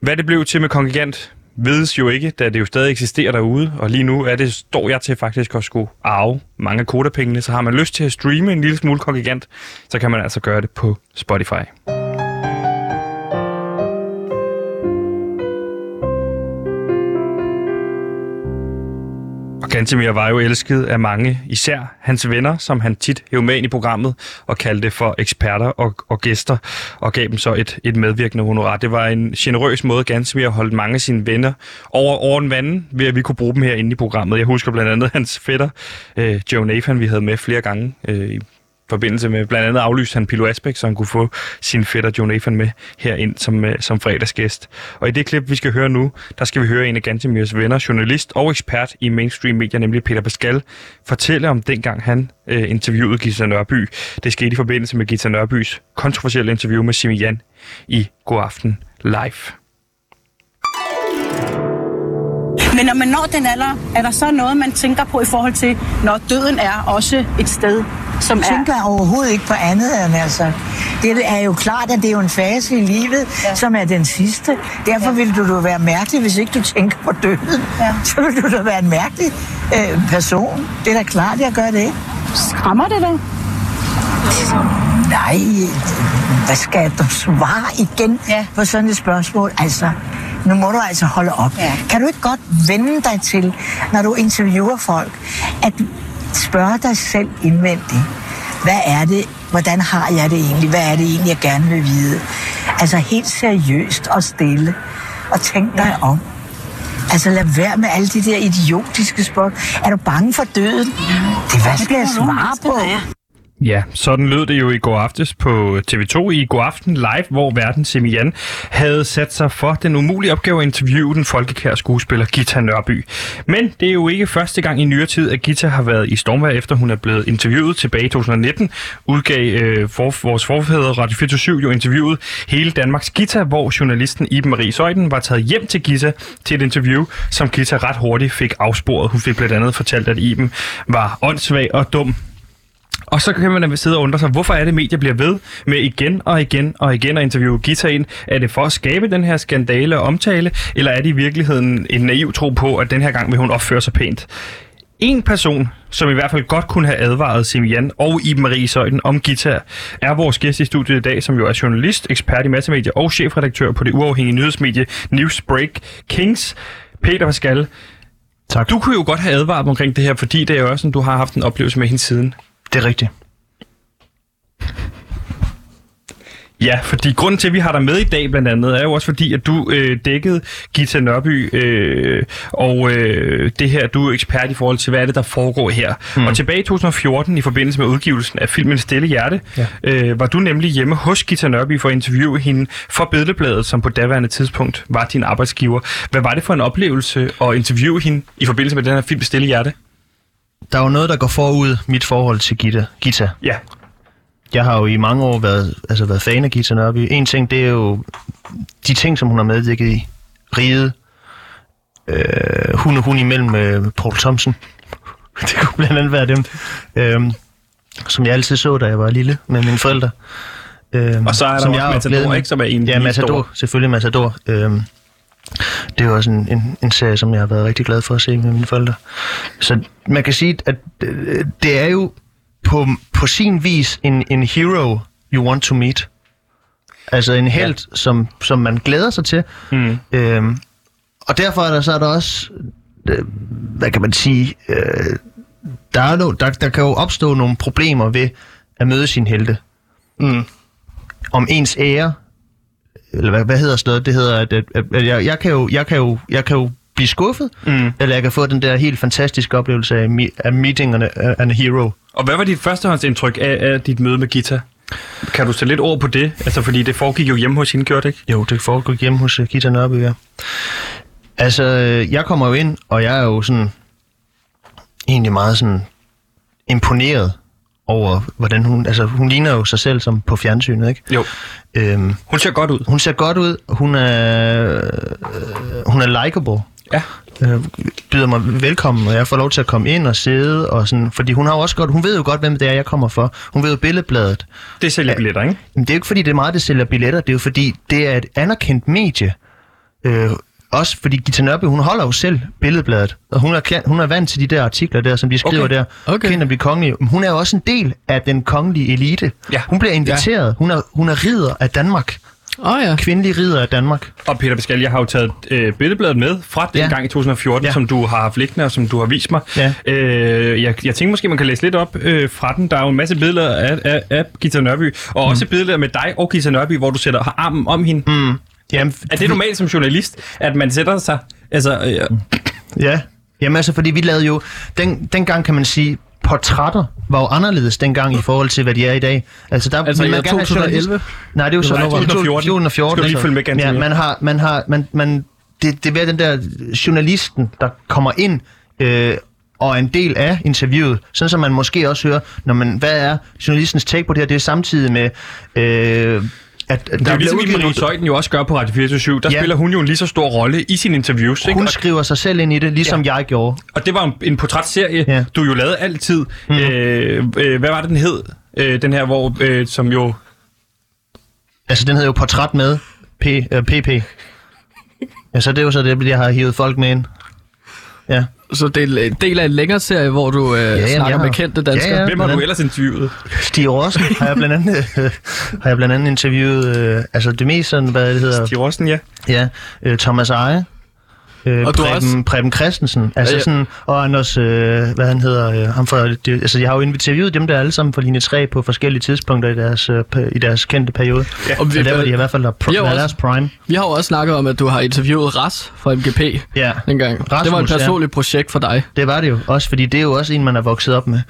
Hvad det blev til med kongigant, vides jo ikke, da det jo stadig eksisterer derude, og lige nu er det, står jeg til faktisk at skulle arve mange af kodapengene, så har man lyst til at streame en lille smule kongigant, så kan man altså gøre det på Spotify. Og Gantemir var jo elsket af mange, især hans venner, som han tit hævde med ind i programmet og kaldte for eksperter og, og gæster, og gav dem så et, et medvirkende honorar. Det var en generøs måde, Gantemir holdt mange af sine venner over, over en vanden, ved at vi kunne bruge dem herinde i programmet. Jeg husker blandt andet hans fætter, øh, Joe Nathan, vi havde med flere gange øh, i forbindelse med blandt andet aflyste han Pilo Asbæk, så han kunne få sin fætter John Nathan med herind som, øh, som fredagsgæst. Og i det klip, vi skal høre nu, der skal vi høre en af Gantemirs venner, journalist og ekspert i mainstream medier, nemlig Peter Pascal, fortælle om dengang han øh, interviewede Gita Nørby. Det skete i forbindelse med Gita Nørbys kontroversielle interview med Simi Jan i God Aften Live. Men når man når den alder, er der så noget, man tænker på i forhold til, når døden er også et sted, som Jeg er... tænker overhovedet ikke på andet end altså. Det er jo klart, at det er jo en fase i livet, ja. som er den sidste. Derfor ja. ville du da være mærkelig, hvis ikke du tænker på døden. Ja. Så ville du da være en mærkelig øh, person. Det er da klart, jeg gør det. Skræmmer det dig? Nej, hvad skal du svare igen Ja. på sådan et spørgsmål? Altså, nu må du altså holde op. Ja. Kan du ikke godt vende dig til, når du interviewer folk, at spørge dig selv indvendigt, hvad er det, hvordan har jeg det egentlig, hvad er det egentlig, jeg gerne vil vide? Altså helt seriøst og stille, og tænk dig om. Altså lad være med alle de der idiotiske spørgsmål. Er du bange for døden? Det hvad skal jeg svare på? Ja, sådan lød det jo i går aftes på TV2 i går aften live, hvor verden Semian havde sat sig for den umulige opgave at interviewe den folkekære skuespiller Gita Nørby. Men det er jo ikke første gang i nyere tid, at Gita har været i stormvær, efter hun er blevet interviewet tilbage i 2019. Udgav øh, for, vores forfædre Radio 24 jo interviewet hele Danmarks Gita, hvor journalisten Iben Marie Søjden var taget hjem til Gita til et interview, som Gita ret hurtigt fik afsporet. Hun fik blandt andet fortalt, at Iben var åndssvag og dum, og så kan man sidde og undre sig, hvorfor er det, medier bliver ved med igen og igen og igen at interviewe Gita ind? Er det for at skabe den her skandale og omtale, eller er det i virkeligheden en naiv tro på, at den her gang vil hun opføre sig pænt? En person, som i hvert fald godt kunne have advaret Simian og Iben Marie Søjden om Gita, er vores gæst i studiet i dag, som jo er journalist, ekspert i massemedier og chefredaktør på det uafhængige nyhedsmedie Newsbreak Kings. Peter Pascal, Tak. du kunne jo godt have advaret omkring det her, fordi det er jo også sådan, du har haft en oplevelse med hende siden. Det er rigtigt. Ja, fordi grunden til, at vi har dig med i dag blandt andet, er jo også fordi, at du øh, dækkede Gita Nørby, øh, og øh, det her, du er ekspert i forhold til, hvad er det, der foregår her. Mm. Og tilbage i 2014, i forbindelse med udgivelsen af filmen Stille Hjerte, ja. øh, var du nemlig hjemme hos Gita Nørby for at interviewe hende for Billedbladet, som på daværende tidspunkt var din arbejdsgiver. Hvad var det for en oplevelse at interviewe hende i forbindelse med den her film Stille Hjerte? Der er jo noget, der går forud mit forhold til Gita. Gita. Ja. Jeg har jo i mange år været, altså været fan af Gita Nørby. En ting, det er jo de ting, som hun har medvirket i. Riget. Øh, hun og hun imellem øh, Paul Thompson. (laughs) det kunne blandt andet være dem. Øh, som jeg altid så, da jeg var lille med mine forældre. Øh, Og så er der som også jeg Matador, ikke, som er en Ja, Matador. stor. Selvfølgelig Matador. Øh, det er også en, en, en serie, som jeg har været rigtig glad for at se med mine forældre. Så man kan sige, at øh, det er jo på, på sin vis en, en hero you want to meet. Altså en held, ja. som, som man glæder sig til. Mm. Øhm, og derfor er der så er der også, øh, hvad kan man sige, øh, der, er no, der, der kan jo opstå nogle problemer ved at møde sin helte. Mm. Om ens ære, eller hvad, hvad hedder sådan noget, det hedder, at, at, at, at jeg, jeg, kan jo, jeg, kan jo, jeg kan jo blive skuffet, Mm. eller jeg kan få den der helt fantastiske oplevelse af, me, af meeting an, an a hero. Og hvad var dit førstehåndsindtryk af, af dit møde med Gita? Kan du sætte lidt ord på det? Altså, fordi det foregik jo hjemme hos hende, gjorde det ikke? Jo, det foregik hjemme hos uh, Gita Nørby, ja. Altså, øh, jeg kommer jo ind, og jeg er jo sådan egentlig meget sådan imponeret over, hvordan hun... Altså, hun ligner jo sig selv som på fjernsynet, ikke? Jo. Øhm, Hun ser godt ud. hun ser godt ud. Hun er, øh, hun er likable. Ja. Øh, byder mig velkommen, og jeg får lov til at komme ind og sidde, og sådan, fordi hun har jo også godt, hun ved jo godt, hvem det er, jeg kommer for. Hun ved jo billedbladet. Det sælger billetter, ikke? Men det er jo ikke fordi, det er meget, det sælger billetter. Det er jo fordi, det er et anerkendt medie. Øh, også fordi Gita Nørby, hun holder jo selv billedbladet. Og hun er, hun er vant til de der artikler der, som de skriver Okay. der. Okay. Kendt at blive kongelig. Men Hun er jo også en del af den kongelige elite. Ja. Hun bliver inviteret. Hun, er, hun er ridder af Danmark. Åh oh, ja. Kvindelig ridder af Danmark. Og Peter Pascal, jeg har jo taget øh, billedbladet med fra den Ja. gang i 2014, ja. Ja. som du har haft liggende, og som du har vist mig. Ja. Øh, jeg, jeg tænker måske, man kan læse lidt op øh, fra den. Der er jo en masse billeder af, af, af Gita Nørby, og mm. også billeder med dig og Gita Nørby, hvor du sætter har armen om hende. Mm. Jamen, Er det normalt som journalist, at man sætter sig... Altså, øh, Ja. Jamen altså, fordi vi lavede jo... Den, dengang kan man sige, portrætter var jo anderledes dengang i forhold til, hvad de er i dag. Altså, der Altså man gerne have 2011? journalist- Nej, det er jo så Nej, 2014. 2014. Skal lige altså. følge med ganske ja, man har, man har, man, man, det, det er den der journalisten, der kommer ind øh, og er en del af interviewet, sådan som man måske også hører, når man, hvad er journalistens take på det her, det er samtidig med, øh, at, det er jo ligesom Marie Søjden jo også gør på Radio 24 Der Ja. spiller hun jo en lige så stor rolle i sine interviews. Ikke? hun Og, skriver sig selv ind i det, ligesom ja. jeg gjorde. og det var en, en portrætserie, ja. Du jo lavede altid. Mm. Øh, øh, hvad var det, den hed? Øh, den her, hvor, øh, som jo... Altså, den hedder jo Portræt med P, øh, PP. Ja, så det er jo så det, jeg har hivet folk med ind. Ja. Så det er en del af en længere serie, hvor du øh, jamen, snakker jeg med har- kendte danskere. Ja, ja. Hvem har du ellers interviewet? Stig Rossen har jeg blandt andet, øh, har jeg blandt andet interviewet, øh, altså det mest sådan, hvad det hedder, Stig Rossen, ja. ja, øh, Thomas Eje, Øh, Og Preben, også- Preben Christensen, altså Ja, ja, sådan, og Anders, øh, hvad han hedder, øh, ham fra, det, altså jeg har jo interviewet dem der alle sammen fra linje 3 på forskellige tidspunkter i deres, øh, i deres kendte periode. Ja. Og vi- vi, der var de i hvert fald der, Vi har pr- jo deres også- prime. Vi har jo også snakket om, at du har interviewet Ras fra MGP Ja, dengang. det var et Rasmus, ja. personligt projekt for dig. det var det jo også, fordi det er jo også en, man er vokset op med.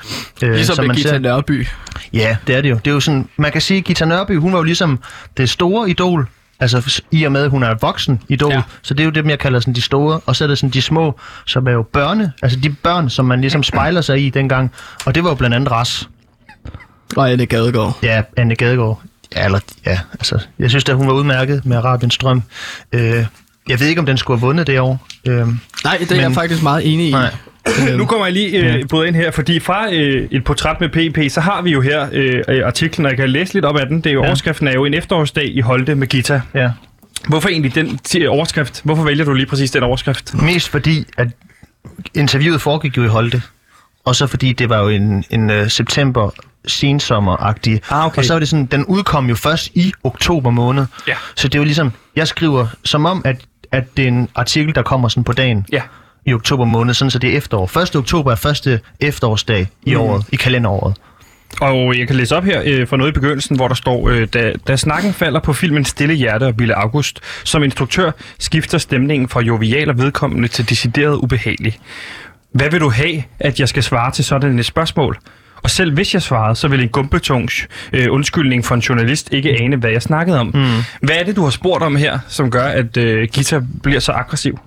Øh, Ligesom som med man Gita ser- Nørby. Ja, det er det jo. Det er jo sådan, man kan sige, at Gita Nørby, hun var jo ligesom det store idol, Altså i og med, at hun er voksen idol, Ja. så det er jo dem, jeg kalder sådan de store. Og så er det sådan de små, som er jo børne, altså de børn, som man ligesom spejler sig i dengang. Og det var jo blandt andet Ras. Og Anne Gadegaard. Ja, Anne Gadegaard. Ja, eller, ja, altså, jeg synes, at hun var udmærket med Arabiens Strøm. Øh, jeg ved ikke, om den skulle have vundet det år. Øh, Nej, det er Men- jeg faktisk meget enig i. Nej. Nu kommer jeg lige øh, både ind her, fordi fra øh, et portræt med PP, så har vi jo her øh, øh, artiklen, og jeg kan læse lidt op af den. Det er jo, ja. Overskriften er jo en efterårsdag i Holte med Gita. ja. Hvorfor egentlig den overskrift? Hvorfor vælger du lige præcis den overskrift? Mest fordi, at interviewet foregik jo i Holte. Og så fordi det var jo en, en uh, september sensommer-agtig. Ah, okay. Og så var det sådan, den udkom jo først i oktober måned. Ja. Så det var ligesom, jeg skriver som om, at, at det er en artikel, der kommer sådan på dagen Ja. I oktober måned, sådan så det er efterår. 1. oktober er første efterårsdag i Mm. året, i kalenderåret. Og jeg kan læse op her øh, fra noget i begyndelsen, hvor der står, øh, da, da snakken falder på filmen Stille Hjerte og Bille August, som instruktør skifter stemningen fra jovial og vedkommende til decideret ubehagelig. Hvad vil du have, at jeg skal svare til sådan et spørgsmål? Og selv hvis jeg svarede, så vil en gumpetungs øh, undskyldning for en journalist ikke ane, hvad jeg snakkede om. Mm. Hvad er det, du har spurgt om her, som gør, at øh, Gita bliver så aggressiv?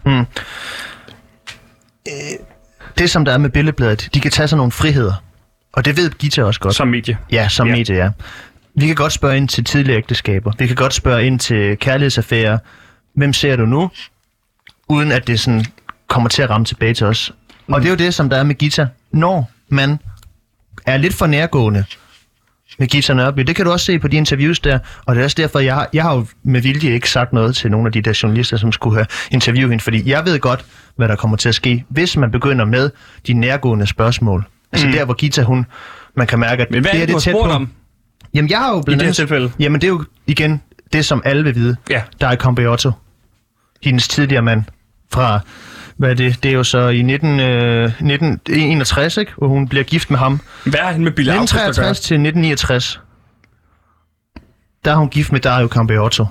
Det, som der er med Billedbladet, de kan tage sig nogle friheder. Og det ved Gita også godt. Som medie. Ja, som ja. medie, ja. Vi kan godt spørge ind til tidligere ægteskaber. Vi kan godt spørge ind til kærlighedsaffærer. Hvem ser du nu? Uden at det sådan kommer til at ramme tilbage til os. Mm. Og det er jo det, som der er med Gita. Når man er lidt for nærgående med Gita Nørby, det kan du også se på de interviews der, og det er også derfor, jeg har, jeg har jo med vilje ikke sagt noget til nogle af de der journalister, som skulle have interviewet hende, fordi jeg ved godt, hvad der kommer til at ske, hvis man begynder med de nærgående spørgsmål. Altså Mm. der, hvor Gita, hun, man kan mærke, at Men hvad det er det, tæt på. om Jamen, jeg har jo blandt andet... tilfælde? Jamen, det er jo igen det, som alle vil vide. Ja. Der er Campeotto, hendes tidligere mand, fra, hvad er det, det er jo så i 19, øh, 1961, ikke? Hvor hun bliver gift med ham. Hvad er han med gøre? 1963 til 1969. Der er hun gift med Dario Campeotto.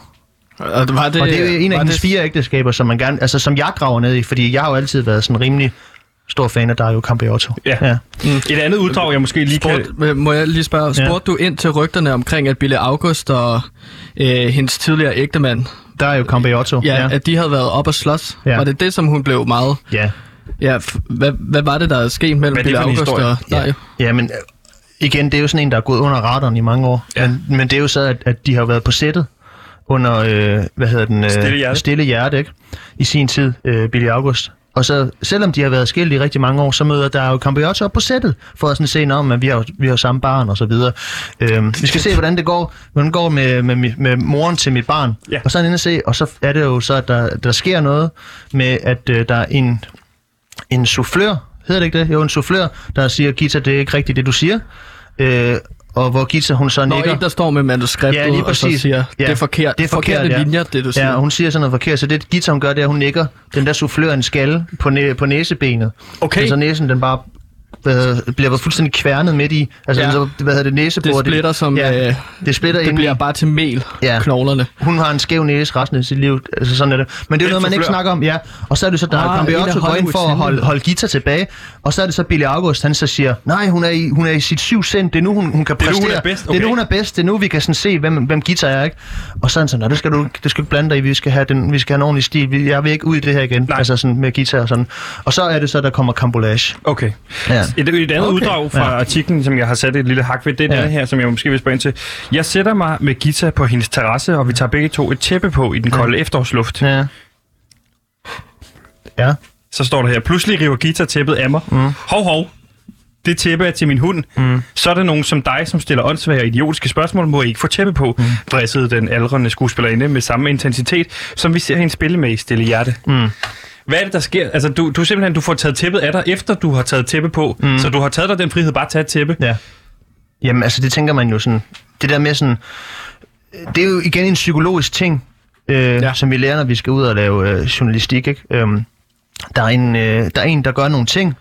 Og det var det, Og det er jo en af var hendes det, fire ægteskaber, som man gerne, altså som jeg graver ned i, fordi jeg har jo altid været sådan rimelig stor fan af Dario Campeotto. Ja. ja. Et andet uddrag, jeg måske lige kan... Spurgt, må jeg lige spørge, spurgte du ind til rygterne omkring, at Bille August og øh, hendes tidligere ægtemand, Dario Campeotto. ja, ja. at de havde været op og slås? Ja. Var det det, som hun blev meget... ja. Ja, f- hvad, hvad var det, der er sket mellem er en August historie? og Dario? Ja, men øh, igen, det er jo sådan en, der er gået under radaren i mange år. Ja. Men, men det er jo så, at, at de har været på sættet under, øh, hvad hedder den? Øh, Stille Hjerte. Stille Hjerte, ikke? I sin tid, øh, Billy August. Og så, selvom de har været skilt i rigtig mange år, så møder der jo Campeotto op på sættet, for at sådan se, om at vi har, vi har samme barn og så videre. Øhm, vi skal se, hvordan det går, hvordan det går med, med, med, moren til mit barn. Ja. Og så er inde og se, og så er det jo så, at der, der sker noget med, at øh, der er en, en soufflør, hedder det ikke det? Jo, en soufflør, der siger, Gita, det er ikke rigtigt, det du siger. Øh, og hvor Gita, hun så Når nikker. en, der står med manuskriptet, Ja, lige og så præcis. siger, Ja, det er forkert. det er forkert, forkerte ja. linjer, det du siger. Ja, hun siger sådan noget forkert, så det Gita, hun gør, det er, at hun nikker den der soufflør en skalle på, næ- på næsebenet. Okay. Så næsen, den bare hvad, bliver fuldstændig kværnet midt i. Altså, Ja. så, hvad hedder det, næsebord. det splitter som... Ja, øh, det splitter det bliver i. bare til mel, Ja. knoglerne. Hun har en skæv næse resten af sit liv. Altså sådan er det. Men det er noget, man ikke snakker om. Ja. Og så er det så, der Ah, Campeotto går ind for at holde, holde Gita tilbage. Og så er det så Billy August, han så siger, nej, hun er i, hun er i sit syv cent. Det er nu, hun, hun kan Det er nu, præstere. hun er bedst. Det er nu, Okay. hun er bedst. Det er nu, vi kan sådan se, hvem, hvem Gita er. Ikke? Og så er han sådan, "Nå, det skal du, det skal du ikke blande dig i. Vi skal have, den, vi skal have en ordentlig stil. Jeg vil ikke ud i det her igen. Nej. Altså sådan med Gita og sådan. Og så er det så, der kommer Cambolage. Okay. Ja. Et, et andet okay. uddrag fra ja. artiklen, som jeg har sat et lille hak ved, det er ja. Her, som jeg måske vil spørge ind til. Jeg sætter mig med Gita på hendes terrasse, og vi tager begge to et tæppe på i den kolde ja. efterårsluft. Ja. Ja. Så står der her, pludselig river Gita tæppet af mig. Mm. Hov, hov. Det tæppe er til min hund. Mm. Så er der nogen som dig, som stiller åndssvage og idiotiske spørgsmål, må ikke få tæppe på. Mm. Vrissede den aldrende skuespillerinde med samme intensitet, som vi ser hende spille med i Stille Hjerte. Mm. Hvad er det, der sker? Altså, du, du simpelthen du får taget tæppet af dig, efter du har taget tæppe på. Mm. Så du har taget dig den frihed, bare at tage et tæppe. Ja. Jamen, altså, det tænker man jo sådan... Det der med sådan... Det er jo igen en psykologisk ting, øh, Ja. ja. som vi lærer, når vi skal ud og lave øh, journalistik, ikke? Øhm, der er en, øh, der, er en der gør nogle ting.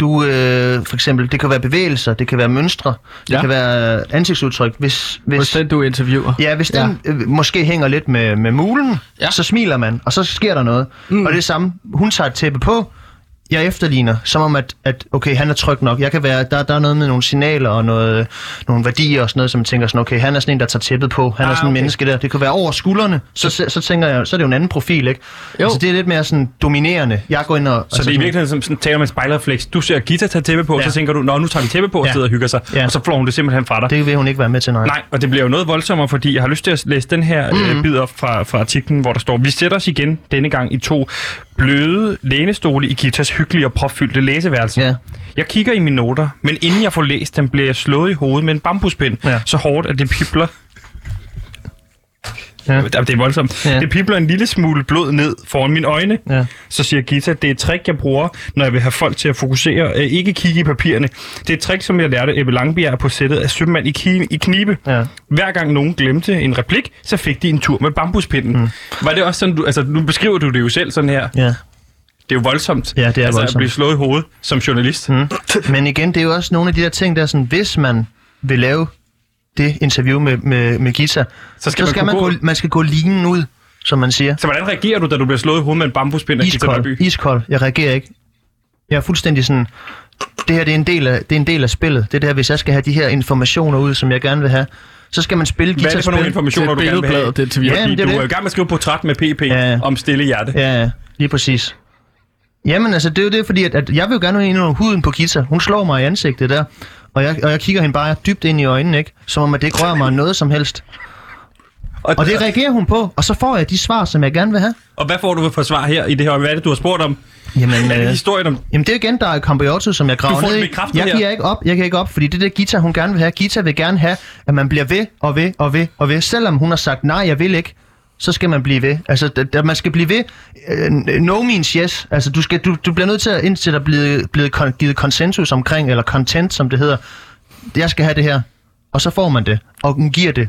Du, øh, for eksempel, det kan være bevægelser, det kan være mønstre, det Ja. kan være ansigtsudtryk. Hvis, hvis, Hvis den, du interviewer. Ja, hvis den øh, måske hænger lidt med, med mulen, ja. så smiler man, og så sker der noget. Mm. Og det er samme, hun tager et tæppe på, jeg efterligner, som om at, at okay, han er tryg nok. Jeg kan være, der, der er noget med nogle signaler og noget, nogle værdier og sådan noget, som tænker sådan, okay, han er sådan en, der tager tæppet på. Han ah, er sådan en okay. menneske der. Det kan være over skuldrene. Så, så, så tænker jeg, så er det jo en anden profil, ikke? Jo. Altså, det er lidt mere sådan dominerende. Jeg går ind og... Så det er i virkeligheden som sådan, taler med spejlerflex. Du ser Gita tage tæppe på, ja. Så tænker du, nå, nu tager vi tæppe på og Ja. sidder og hygger sig. Ja. Og så flår hun det simpelthen fra dig. Det vil hun ikke være med til, nej. Nej, og det bliver jo noget voldsommere, fordi jeg har lyst til at læse den her mm. øh, bider fra, fra artiklen, hvor der står, vi sætter os igen denne gang i to bløde lænestole i Gitas hyggelige og propfyldte læseværelse. Ja. Jeg kigger i mine noter, men inden jeg får læst dem, bliver jeg slået i hovedet med en bambuspind, Ja. så hårdt, at det pipler. Ja. Det er voldsomt. Ja. Det pipler en lille smule blod ned foran mine øjne. Ja. Så siger Gita, det er et trick, jeg bruger, når jeg vil have folk til at fokusere, øh, ikke kigge i papirerne. Det er et trick, som jeg lærte Ebbe Langbjerg på sættet af Sømand i, ki- i Knibe. Ja. Hver gang nogen glemte en replik, så fik de en tur med bambuspinden. Mm. Var det også sådan, du, altså nu beskriver du det jo selv sådan her. Ja. Det er jo voldsomt. Ja, det er altså, voldsomt. at blive slået i hovedet som journalist. Mm. Men igen, det er jo også nogle af de der ting, der er sådan, hvis man vil lave det interview med, med, med Gita, Så skal så man skal kunne man, gå- gå, man skal gå linen ud, som man siger. Så hvordan reagerer du, da du bliver slået i hovedet med en bambuspind af Gita Iskold. Nørby? Iskold. Jeg reagerer ikke. Jeg er fuldstændig sådan, det her det er en del af, det er en del af spillet. Det er der, hvis jeg skal have de her informationer ud, som jeg gerne vil have, så skal man spille Hvad er det for nogle guitarspil. informationer, du er gerne vil have? det til Ja, det er du det. er i gang med at skrive portræt med PP Ja. om stille hjerte. Ja, ja, lige præcis. Jamen altså, det er jo det, fordi at, at jeg vil jo gerne have ind under huden på Gita. Hun slår mig i ansigtet der. Og jeg, og jeg kigger hende bare dybt ind i øjnene, ikke? Som om, at det ikke rører mig noget som helst. Og det reagerer hun på, og så får jeg de svar, som jeg gerne vil have. Og hvad får du for svar her i det her? Hvad er det, du har spurgt om? Jamen, er det øh, historien om? Jamen det er igen, der er Cambiotto, som jeg graver ned i. Jeg her. giver ikke op, jeg giver ikke op, fordi det er det Gita, hun gerne vil have. Gita vil gerne have, at man bliver ved og ved og ved og ved. Selvom hun har sagt, nej, jeg vil ikke, så skal man blive ved. Altså, da, da man skal blive ved. Øh, no means yes. Altså, du, skal, du, du bliver nødt til at, indtil der er blevet, blevet kon, givet konsensus omkring, eller content, som det hedder. Jeg skal have det her. Og så får man det. Og hun giver det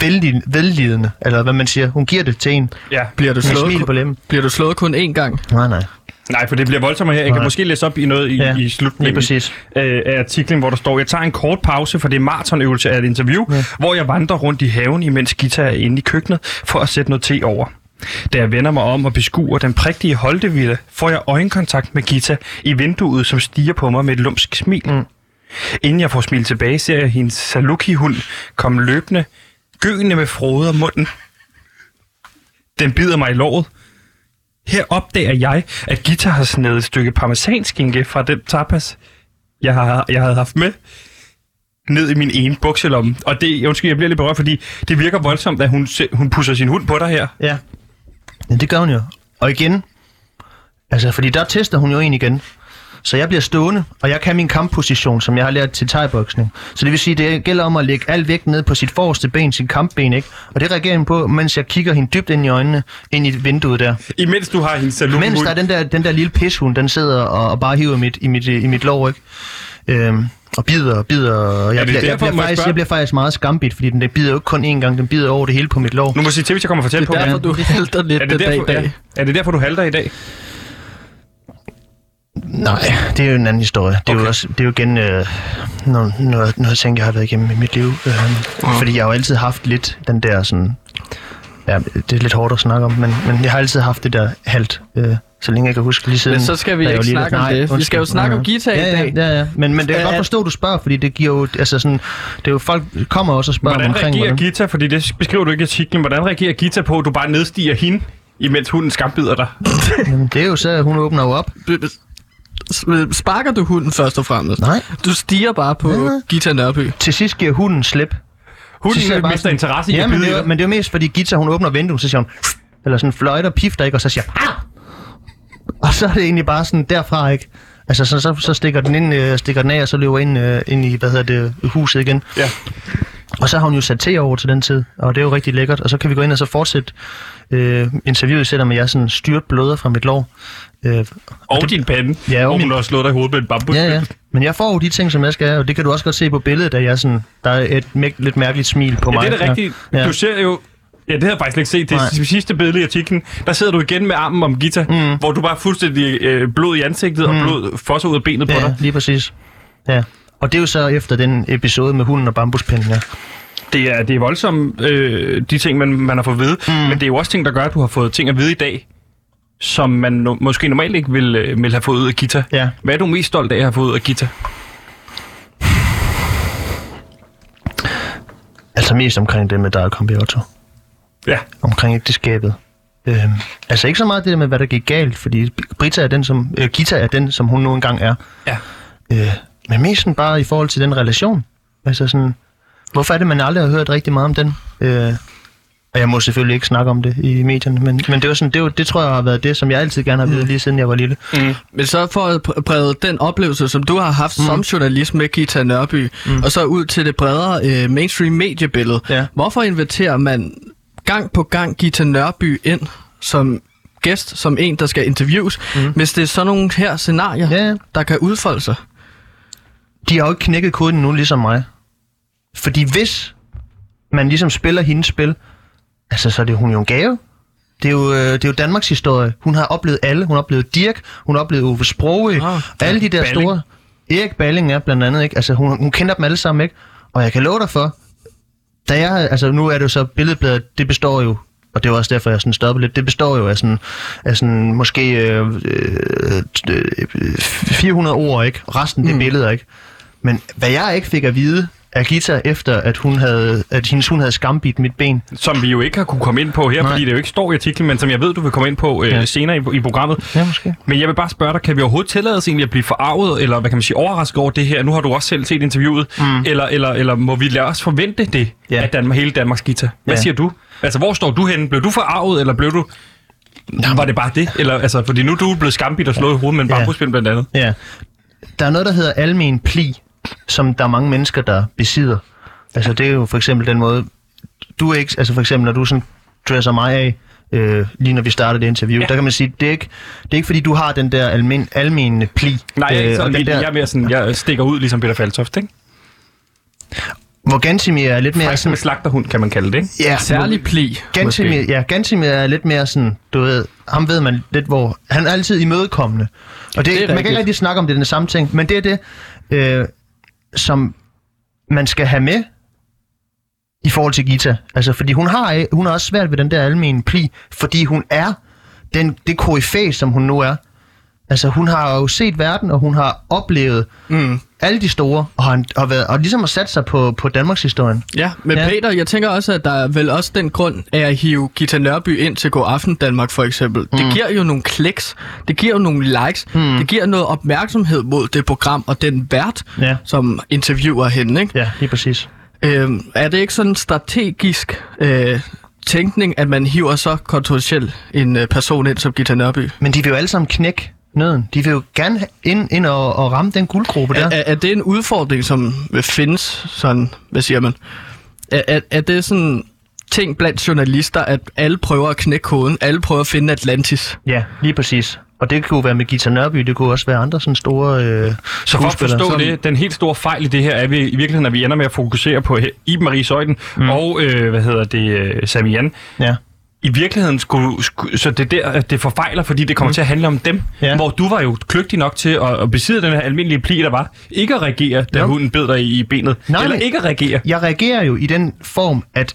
vældig, vellidende, eller hvad man siger. Hun giver det til en. Ja. Bliver du slået, smil på kun, lemmen. bliver du slået kun én gang? Nej, nej. Nej, for det bliver voldsommere her. Jeg kan Nej. måske læse op i noget i, Ja, i slutningen præcis. øh, af artiklen, hvor der står, jeg tager en kort pause, for det er maratonøvelse af et interview, ja. hvor jeg vandrer rundt i haven, imens Gita er inde i køkkenet, for at sætte noget te over. Da jeg vender mig om og beskuer den prægtige holdeville, får jeg øjenkontakt med Gita i vinduet, som stiger på mig med et lumsk smil. Mm. Inden jeg får smil tilbage, ser jeg hendes Saluki-hund komme løbende, gøende med frode om munden. Den bider mig i låret. Her opdager jeg, at Gita har snedet et stykke parmesanskinke fra den tapas, jeg, har, jeg havde haft med, ned i min ene bukselomme. Og det, undskyld, jeg bliver lidt berørt, fordi det virker voldsomt, at hun, hun pusser sin hund på dig her. Ja. ja, det gør hun jo. Og igen, altså, fordi der tester hun jo en igen. Så jeg bliver stående, og jeg kan min kampposition, som jeg har lært til thai-boksning. Så det vil sige, det gælder om at lægge alt vægt ned på sit forreste ben, sit kampben, ikke? Og det reagerer hun på, mens jeg kigger hende dybt ind i øjnene, ind i vinduet der. Imens du har hendes saluki Mens der er den der, den der lille pishund, den sidder og, og bare hiver mit, i, mit, i mit lår, ikke? Øhm, og bider og bider, og jeg, det bliver, jeg, derfor, bliver jeg faktisk, spørge- jeg bliver faktisk meget skambit, fordi den der bider jo ikke kun én gang, den bider over det hele på mit lår. Nu må jeg sige til, hvis jeg kommer for tæt Det på. er derfor, du halter lidt Er det, dag i dag. ja. er det derfor, du halter i dag? Nej, det er jo en anden historie. Det er Okay. jo også, det er jo igen øh, noget, noget, noget ting, jeg har været igennem i mit liv. Øh, Fordi jeg har jo altid haft lidt den der sådan... Ja, det er lidt hårdt at snakke om, men, men jeg har altid haft det der halt, øh, så længe jeg kan huske lige siden. Men så skal vi ikke snakke om det. Vi undskyld. skal jo snakke om guitar i ja, dag. Ja, ja, ja. Men, men det er Øh, godt forstå, at du spørger, fordi det giver jo... Altså sådan, det er jo folk kommer også og spørger Hvordan omkring, reagerer Gita, fordi det beskriver du ikke i artiklen, hvordan reagerer Gita på, at du bare nedstiger hende, imens hunden skambidder dig? Jamen, det er jo så, at hun åbner jo op. Sparker du hunden først og fremmest? Nej. Du stiger bare på Ja. Gita Nørby. Til sidst giver hunden slip. Hunden Så mister sådan- interesse i ja, at men det, er, dig. men det er jo mest fordi Gita, hun åbner vinduet, så siger hun, eller sådan fløjter og pifter, ikke? Og så siger ah! Og så er det egentlig bare sådan derfra, ikke? Altså, så, så, så stikker den ind, øh, stikker den af, og så løber ind, øh, ind i, hvad hedder det, huset igen. Ja. Og så har hun jo sat te over til den tid, og det er jo rigtig lækkert. Og så kan vi gå ind og så fortsætte øh, interviewet, selvom jeg sådan styrt bløder fra mit lår. Øh, Og det- din pande, Ja, og min- har slået dig i hovedet med en bambus. Ja, ja. Men jeg får jo de ting, som jeg skal have, og det kan du også godt se på billedet, at jeg sådan, der er et mæk- lidt mærkeligt smil på Ja, mig. det er da rigtigt. Ja. Du ser jo Ja, det har jeg faktisk ikke set. Det Nej. sidste billede i artiklen. Der sidder du igen med armen om Gita, mm. hvor du bare er fuldstændig øh, blod i ansigtet, mm. og blod fosser ud af benet på Ja, dig. lige præcis. Ja. Og det er jo så efter den episode med hunden og bambuspinden, ja. Det er, det er voldsomt, øh, de ting, man, man har fået at vide. Mm. Men det er jo også ting, der gør, at du har fået ting at vide i dag, som man no- måske normalt ikke ville, øh, ville have fået ud af Gita. Ja. Hvad er du mest stolt af at have fået ud af Gita? Altså mest omkring det med Dario Cambiotto. Ja. Omkring ægteskabet. Øhm, altså ikke så meget det der med, hvad der gik galt, fordi Brita er den, som, øh, Gita er den, som hun nu engang er. Ja. Øh, men mest sådan bare i forhold til den relation. Altså sådan, hvorfor er det, man aldrig har hørt rigtig meget om den? Øh, og jeg må selvfølgelig ikke snakke om det i medierne, men, men det, var sådan, det, var, det tror jeg har været det, som jeg altid gerne har Mm. lige siden jeg var lille. Men så for at brede den oplevelse, som du har haft mm. som journalist med Gita Nørby, mm. og så ud til det bredere øh, mainstream mediebillede. Ja. Hvorfor inviterer man gang på gang Gita Nørby ind som gæst, som en, der skal interviews, mm. hvis det er sådan nogle her scenarier, Ja. der kan udfolde sig? de har jo ikke knækket koden nu, ligesom mig. Fordi hvis man ligesom spiller hendes spil, altså så er det hun jo en gave. Det er jo, øh, det er jo Danmarks historie. Hun har oplevet alle. Hun har oplevet Dirk, hun har oplevet Ove Sprogø, Ah, alle de der Balling. store... Erik Balling er blandt andet, ikke? Altså, hun, hun kender dem alle sammen, ikke? Og jeg kan love dig for, da jeg, altså nu er det jo så, billedbladet, det består jo, og det var også derfor, jeg sådan stoppede lidt, det består jo af sådan, af sådan måske øh, øh, øh, 400 ord, ikke? Resten, det er billeder, ikke? Men hvad jeg ikke fik at vide af Gita, efter at, hun havde, at hendes hund havde skambidt mit ben, Som vi jo ikke har kunne komme ind på her, Nej. fordi det jo ikke står i artiklen, men som jeg ved, du vil komme ind på øh, Ja. senere i, i programmet. Ja, måske. Men jeg vil bare spørge dig, kan vi overhovedet tillade os egentlig at blive forarvet, eller hvad kan man sige, overrasket over det her? Nu har du også selv set interviewet. Mm. Eller, eller, eller må vi lade os forvente det Ja. af Danmark, hele Danmarks Gita? Hvad Ja. siger du? Altså, hvor står du henne? Blev du forarvet, eller blev du... Var det bare det? Eller, altså, fordi nu er du blevet skambidt og slået i hovedet med en Ja. bambuspind blandt andet. Ja. Der er noget, der hedder almen pli, som der er mange mennesker, der besidder. Altså det er jo for eksempel den måde, du er ikke, altså for eksempel når du sådan dresser mig af, øh, lige når vi starter det interview, Ja. der kan man sige, det er ikke, det er ikke fordi du har den der almen, almen pli. Nej, jeg er Øh, sådan, og der, jeg er mere sådan, jeg stikker ud ligesom Peter Faltoft, ikke? hvor Gantimir er lidt mere sådan... en slagterhund, kan man kalde det, ikke? Ja, Særlig pli. Gantimir, ja, Gantimir er lidt mere sådan, du ved, ham ved man lidt hvor, han er altid imødekommende. Og det, Det er man kan rigtigt. ikke rigtig snakke om det, den samme ting, men det er det, øh, som man skal have med i forhold til Gita. Altså, fordi hun har, hun har også svært ved den der almen pli, fordi hun er den, det koryfæ, som hun nu er. Altså, hun har jo set verden, og hun har oplevet Mm alle de store, og har, har været, og ligesom har sat sig på, på Danmarks historien. Ja, men ja. Peter, jeg tænker også, at der er vel også den grund af at hive Gita Nørby ind til God Aften Danmark for eksempel. Mm. Det giver jo nogle kliks, det giver jo nogle likes, mm. det giver noget opmærksomhed mod det program og den vært, Ja. som interviewer hende. Ikke? Ja, lige præcis. Øhm, er det ikke sådan strategisk øh, tænkning, at man hiver så kontroversiel en øh, person ind som Gita Nørby? Men de vil jo alle sammen knække nøden. De vil jo gerne ind, ind og, og ramme den guldgruppe der. Er, er, er det en udfordring, som findes sådan, hvad siger man? Er, er, er det sådan ting blandt journalister, at alle prøver at knække koden, alle prøver at finde Atlantis? Ja, lige præcis. Og det kunne være med Gita Nørby, det kunne også være andre sådan store øh, Så for at forstå Som- det, den helt store fejl i det her er vi, i virkeligheden, at vi ender med at fokusere på Iben Marie Søjden mm. og, øh, hvad hedder det, øh, Samian. Ja. I virkeligheden skulle, skulle så det er der, det forfejler, fordi det kommer mm. til at handle om dem. Ja. Hvor du var jo kløgtig nok til at, at besidde den her almindelige pli, der var. Ikke at reagere, da Jo. hunden bed dig i, benet. Nej, Eller ikke at reagere. Jeg reagerer jo i den form, at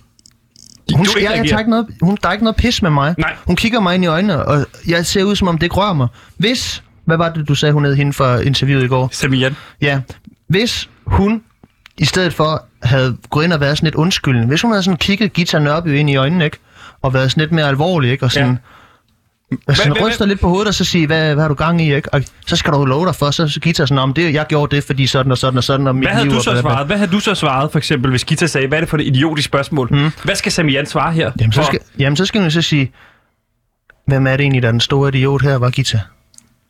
hun, du jeg, jeg tager ikke noget, hun, der er ikke noget pis med mig. Nej. Hun kigger mig ind i øjnene, og jeg ser ud, som om det rører mig. Hvis, hvad var det, du sagde, hun hed hende for interviewet i går? Samian. Ja, hvis hun i stedet for havde gået ind og været sådan lidt undskyldende, hvis hun havde sådan kigget Gita Nørby ind i øjnene, ikke? Og været sådan lidt mere alvorlig, ikke? Og sådan, ja. sådan hvad- ryster lidt på hovedet og så sige, hvad, hvad har du gang i, ikke? Og så skal du love dig for, så så Gita sådan, om det, jeg gjorde det, fordi sådan og sådan og sådan, og mit Hvad havde liv du og så bla." svaret? Hvad havde du så svaret, for eksempel, hvis Gita sagde, hvad er det for et idiotisk spørgsmål? Mm. Hvad skal Samian svare her? Jamen så, skal, jamen, så skal hun så sige, hvem er det egentlig, der er den store idiot her, var Gita?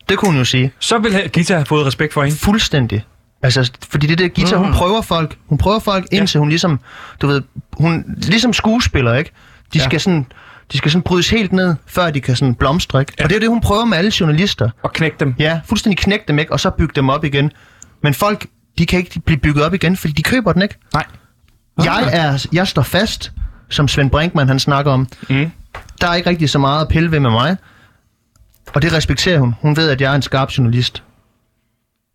Det kunne hun jo sige. så ville Gita have fået respekt for hende. Fuldstændig. Altså, fordi det der Gita, Mm. hun prøver folk. Hun prøver folk, indtil hun ligesom, du ved, hun, ligesom skuespiller, ikke? De Ja. skal sådan, de skal sådan brydes helt ned, før de kan sådan blomstre, ikke? Ja. Og det er det, hun prøver med alle journalister. Og knække dem. Ja, fuldstændig knække dem, ikke? Og så bygge dem op igen. Men folk, de kan ikke blive bygget op igen, fordi de køber den ikke. Nej. Jeg, er, jeg står fast. som Svend Brinkmann han snakker om. Mm. Der er ikke rigtig så meget at pille ved med mig. Og det respekterer hun. Hun ved, at jeg er en skarp journalist.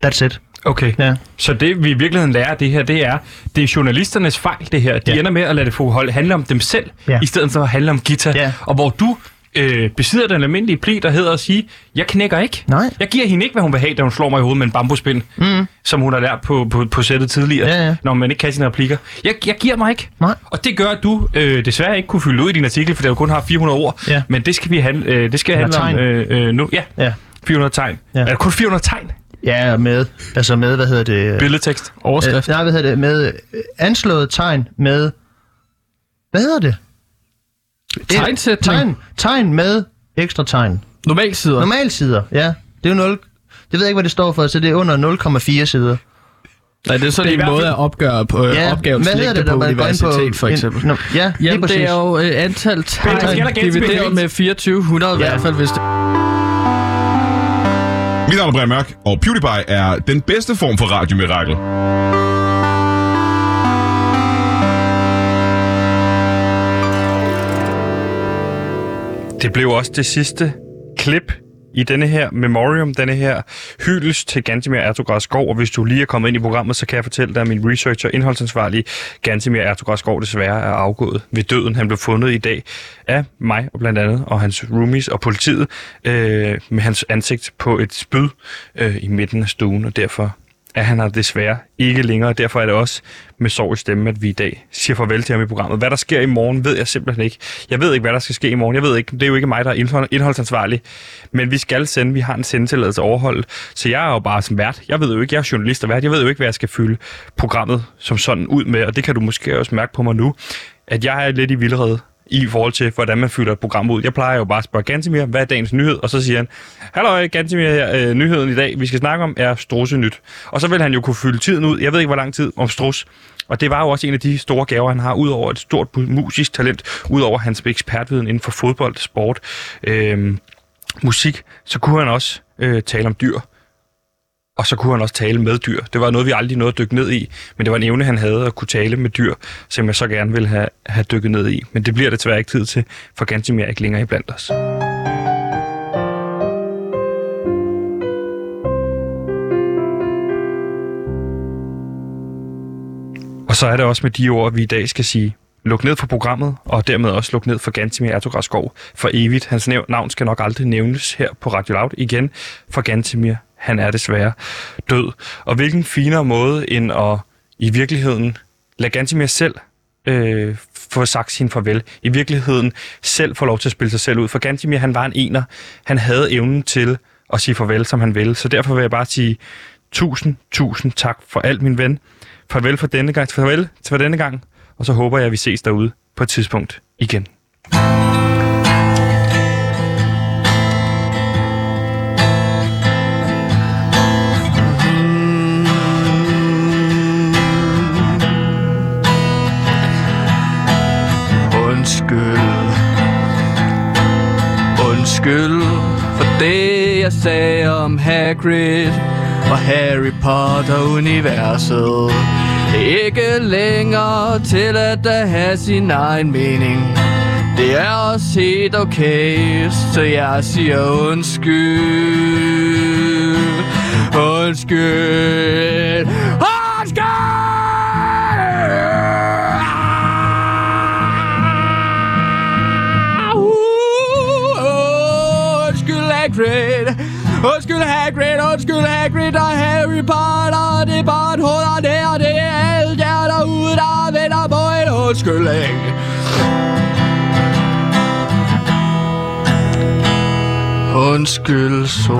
That's it. Okay. Ja. Så det, vi i virkeligheden lærer af det her, det er, det er journalisternes fejl, det her. De Ja. ender med at lade det få hold, handle om dem selv, Ja. i stedet for at handle om Gita. Ja. Og hvor du øh, besidder den almindelige pli, der hedder at sige, jeg knækker ikke. Nej. Jeg giver hende ikke, hvad hun vil have, da hun slår mig i hovedet med en bambuspind, mm. som hun har lært på, på, på sættet tidligere, Ja, ja. når man ikke kan sine replikker. Jeg, jeg giver mig ikke. Nej. Og det gør, at du øh, desværre ikke kunne fylde ud i din artikel, for du kun har 400 ord. Ja. Men det skal vi handle, øh, det skal handle om øh, øh, nu. Ja, Ja. 400 tegn. Ja. Er der kun 400 tegn? Ja, med, altså med, hvad hedder det? Billedtekst. Overskrift. Øh, nej, hvad hedder det? Med øh, anslået tegn med... Hvad hedder det? Tegnsætning. Tegn, tegn med ekstra tegn. Normalsider. Normalsider, ja. Det er jo 0... Det ved jeg ikke, hvad det står for, så det er under 0,4 sider. Nej, det er sådan Det er en måde at opgøre på øh, Ja, opgavens hvad hedder længde det, på når man går ind på... universitet, for en- eksempel. Nå, ja, lige Jamen, det er jo øh, antal tegn divideret med 2400 i hvert fald, hvis det... Mit navn er Brian Mørk, og PewDiePie er den bedste form for radiomirakel. Det blev også det sidste klip i denne her memoriam, denne her hyldest til Gantimir Ertugras Og hvis du lige er kommet ind i programmet, så kan jeg fortælle dig, at min researcher og indholdsansvarlige Gantimir Ertugras desværre er afgået ved døden. Han blev fundet i dag af mig og blandt andet, og hans roomies og politiet, øh, med hans ansigt på et spyd øh, i midten af stuen, og derfor er han her desværre ikke længere. Derfor er det også med sorg i stemmen, at vi i dag siger farvel til ham i programmet. Hvad der sker i morgen, ved jeg simpelthen ikke. Jeg ved ikke, hvad der skal ske i morgen. Jeg ved ikke, det er jo ikke mig, der er indholdsansvarlig. Men vi skal sende, vi har en sendetilladelse overholdt. Så jeg er jo bare som vært. Jeg ved jo ikke, jeg er journalist og vært. Jeg ved jo ikke, hvad jeg skal fylde programmet som sådan ud med. Og det kan du måske også mærke på mig nu, at jeg er lidt i vildrede i forhold til, hvordan man fylder et program ud. Jeg plejer jo bare at spørge Gantemir, hvad er dagens nyhed? Og så siger han, Hallo Gantemir her, øh, nyheden i dag, vi skal snakke om, er Strusse nyt. Og så vil han jo kunne fylde tiden ud, jeg ved ikke, hvor lang tid, om Strus. Og det var jo også en af de store gaver, han har, udover et stort musisk talent, udover hans ekspertviden inden for fodbold, sport, øh, musik, så kunne han også øh, tale om dyr. Og så kunne han også tale med dyr. Det var noget, vi aldrig nåede at dykke ned i, men det var en evne, han havde at kunne tale med dyr, som jeg så gerne ville have, have dykket ned i. Men det bliver det desværre ikke tid til, for Gantimir er ikke længere iblandt os. Og så er det også med de ord, vi i dag skal sige luk ned for programmet, og dermed også luk ned for Gantimir Ertugras for evigt. Hans navn skal nok aldrig nævnes her på Radio Loud igen, for Gantimir, han er desværre død. Og hvilken finere måde end at i virkeligheden lade Gantimir selv øh, få sagt sin farvel. I virkeligheden selv få lov til at spille sig selv ud. For Gantimir, han var en ener. Han havde evnen til at sige farvel, som han ville. Så derfor vil jeg bare sige tusind, tusind tak for alt, min ven. Farvel for denne gang. Farvel for denne gang. Og så håber jeg, at vi ses derude på et tidspunkt igen. Undskyld skyld for det jeg sagde om Hagrid og Harry Potter-universet Det er ikke længere til at der have sin egen mening. Det er også helt okay, så jeg siger undskyld Undskyld. Undskyld! Hagrid. Undskyld Hagrid, undskyld Hagrid og Harry Potter. Det er bare et hul, og det er det er jer derude, der venter på en undskyldning. Undskyld, så.